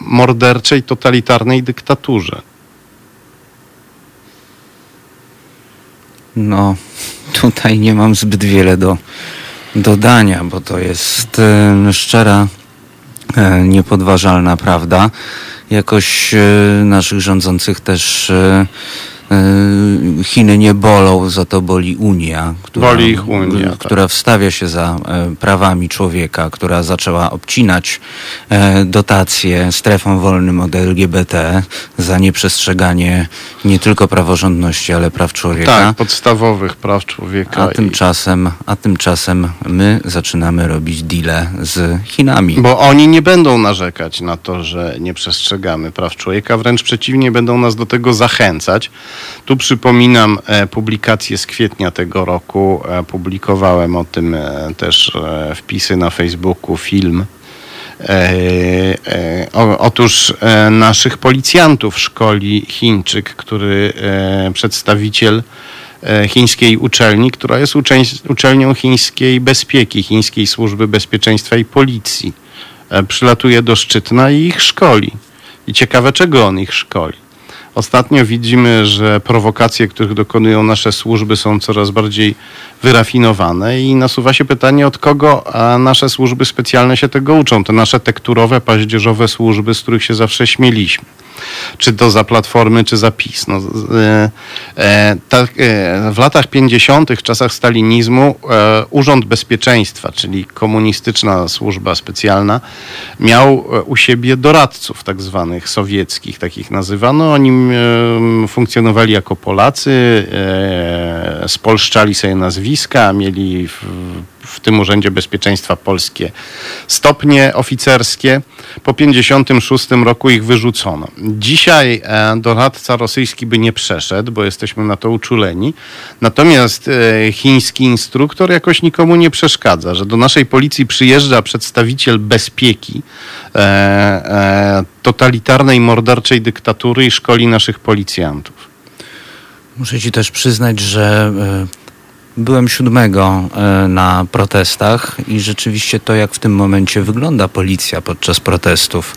morderczej, totalitarnej dyktaturze. No, tutaj nie mam zbyt wiele do dodania, bo to jest szczera, e, niepodważalna prawda. Jakoś e, naszych rządzących też e, Chiny nie bolą, za to boli Unia, która, Boli ich Unia, tak. która wstawia się za e, prawami człowieka, która zaczęła obcinać e, dotacje strefom wolnym od LGBT za nieprzestrzeganie nie tylko praworządności, ale praw człowieka. Tak, podstawowych praw człowieka. A i- tymczasem, a tymczasem my zaczynamy robić deale z Chinami. Bo oni nie będą narzekać na to, że nie przestrzegamy praw człowieka, wręcz przeciwnie, będą nas do tego zachęcać. Tu przypominam e, publikację z kwietnia tego roku. E, publikowałem o tym e, też wpisy na Facebooku, film. Otóż naszych policjantów szkoli Chińczyk, który przedstawiciel chińskiej uczelni, która jest uczelnią chińskiej bezpieki, chińskiej służby bezpieczeństwa i policji. Przylatuje do Szczytna i ich szkoli. I ciekawe, czego on ich szkoli. Ostatnio widzimy, że prowokacje, których dokonują nasze służby, są coraz bardziej wyrafinowane i nasuwa się pytanie, od kogo nasze służby specjalne się tego uczą. Te nasze tekturowe, paździerzowe służby, z których się zawsze śmieliśmy. Czy to za Platformy, czy za PiS. No, e, e, tak, e, w latach 50., w czasach stalinizmu, Urząd Bezpieczeństwa, czyli komunistyczna służba specjalna, miał u siebie doradców tak zwanych sowieckich, takich nazywano. Oni funkcjonowali jako Polacy, spolszczali sobie nazwiska, mieli w, tym Urzędzie Bezpieczeństwa Polskie stopnie oficerskie. Po 56 roku ich wyrzucono. Dzisiaj e, doradca rosyjski by nie przeszedł, bo jesteśmy na to uczuleni. Natomiast e, chiński instruktor jakoś nikomu nie przeszkadza, że do naszej policji przyjeżdża przedstawiciel bezpieki e, totalitarnej, morderczej dyktatury i szkoli naszych policjantów. Muszę ci też przyznać, że Byłem siódmego e, na protestach i rzeczywiście to, jak w tym momencie wygląda policja podczas protestów,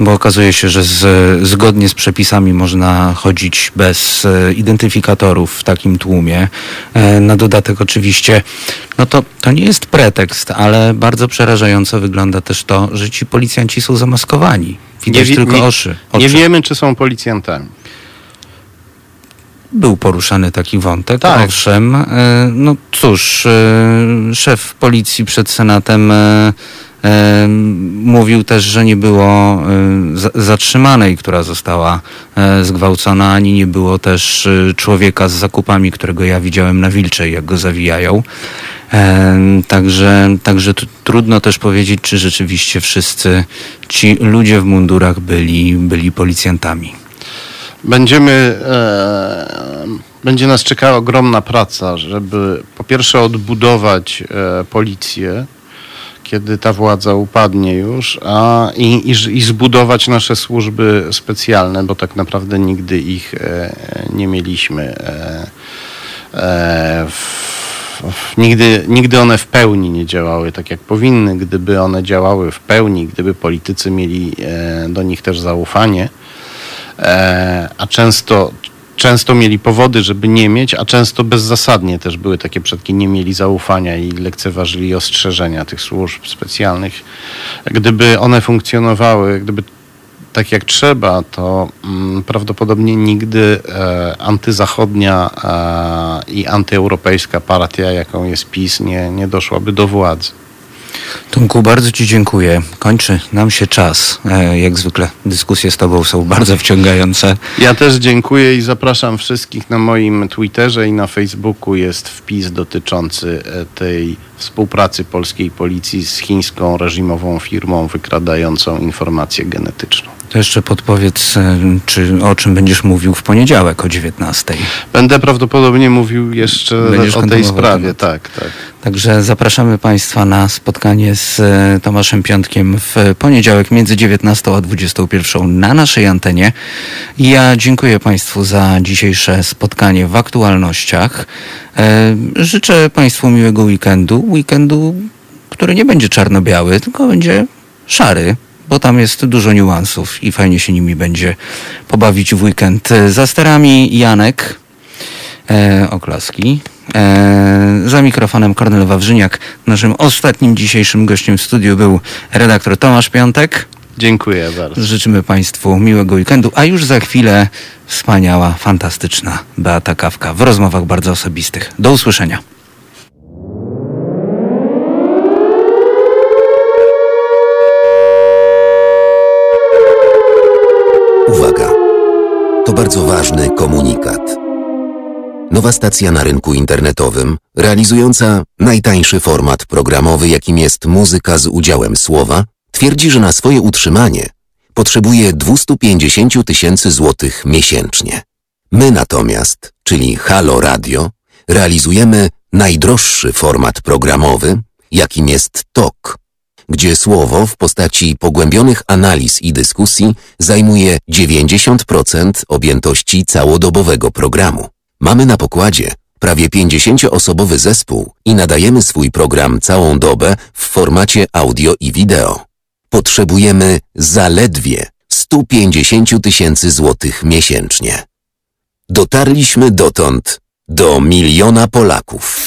bo okazuje się, że z, zgodnie z przepisami można chodzić bez e, identyfikatorów w takim tłumie. E, na dodatek oczywiście, no to, to nie jest pretekst, ale bardzo przerażająco wygląda też to, że ci policjanci są zamaskowani. Widać wie- tylko nie, oszy. Nie oczy. wiemy, czy są policjantami. Był poruszany taki wątek, Tak. owszem. E, No cóż, e, szef policji przed Senatem e, mówił też, że nie było za- zatrzymanej, która została zgwałcona, ani nie było też człowieka z zakupami, którego ja widziałem na Wilczej, jak go zawijają. Także, także trudno też powiedzieć, czy rzeczywiście wszyscy ci ludzie w mundurach byli, byli policjantami. Będziemy, e, będzie nas czekała ogromna praca, żeby po pierwsze odbudować e, policję, kiedy ta władza upadnie już, a i, i, i zbudować nasze służby specjalne, bo tak naprawdę nigdy ich e, nie mieliśmy. W, nigdy, nigdy one w pełni nie działały tak, jak powinny. Gdyby one działały w pełni, gdyby politycy mieli do nich też zaufanie, a często, często mieli powody, żeby nie mieć, a często bezzasadnie też były takie przypadki, nie mieli zaufania i lekceważyli ostrzeżenia tych służb specjalnych. Gdyby one funkcjonowały, gdyby tak jak trzeba, to mm, prawdopodobnie nigdy e, antyzachodnia e, i antyeuropejska partia, jaką jest PiS, nie, nie doszłaby do władzy. Tomku, bardzo Ci dziękuję. Kończy nam się czas. E, Jak zwykle dyskusje z Tobą są bardzo wciągające. Ja też dziękuję i zapraszam wszystkich na moim Twitterze i na Facebooku jest wpis dotyczący e, tej współpracy polskiej policji z chińską reżimową firmą wykradającą informację genetyczną. To jeszcze podpowiedz, e, czy o czym będziesz mówił w poniedziałek o 19. Będę prawdopodobnie mówił jeszcze Będziesz o tej sprawie, tak, tak. Także zapraszamy Państwa na spotkanie z e, Tomaszem Piątkiem w poniedziałek między 19 a 21 na naszej antenie. Ja dziękuję Państwu za dzisiejsze spotkanie w aktualnościach. E, Życzę Państwu miłego weekendu. Weekendu, który nie będzie czarno-biały, tylko będzie szary. Bo tam jest dużo niuansów i fajnie się nimi będzie pobawić w weekend. E, Za sterami Janek, e, oklaski. E, za mikrofonem Kornel Wawrzyniak. Naszym ostatnim dzisiejszym gościem w studiu był redaktor Tomasz Piątek. Dziękuję bardzo. Życzymy Państwu miłego weekendu, a już za chwilę wspaniała, fantastyczna Beata Kawka w rozmowach bardzo osobistych. Do usłyszenia. Uwaga! To bardzo ważny komunikat. Nowa stacja na rynku internetowym, realizująca najtańszy format programowy, jakim jest muzyka z udziałem słowa, twierdzi, że na swoje utrzymanie potrzebuje 250 tysięcy złotych miesięcznie. My natomiast, czyli Halo Radio, realizujemy najdroższy format programowy, jakim jest TOK, gdzie słowo w postaci pogłębionych analiz i dyskusji zajmuje 90% objętości całodobowego programu. Mamy na pokładzie prawie 50-osobowy zespół i nadajemy swój program całą dobę w formacie audio i wideo. Potrzebujemy zaledwie 150 tysięcy złotych miesięcznie. Dotarliśmy dotąd do miliona Polaków,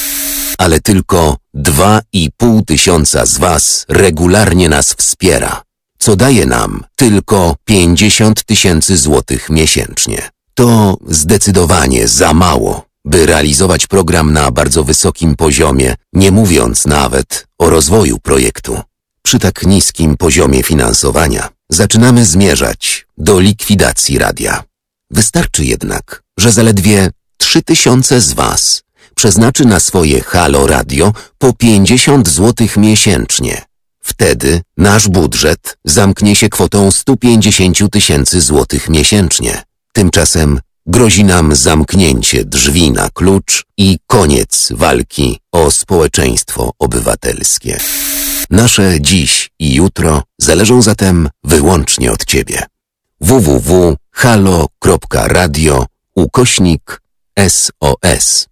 ale tylko 2,5 tysiąca z Was regularnie nas wspiera, co daje nam tylko 50 tysięcy złotych miesięcznie. To zdecydowanie za mało, by realizować program na bardzo wysokim poziomie, nie mówiąc nawet o rozwoju projektu. Przy tak niskim poziomie finansowania zaczynamy zmierzać do likwidacji radia. Wystarczy jednak, że zaledwie 3000 z Was przeznaczy na swoje Halo Radio po 50 zł miesięcznie. Wtedy nasz budżet zamknie się kwotą 150 tysięcy złotych miesięcznie. Tymczasem grozi nam zamknięcie drzwi na klucz i koniec walki o społeczeństwo obywatelskie. Nasze dziś i jutro zależą zatem wyłącznie od Ciebie. www.halo.radio ukośnik SOS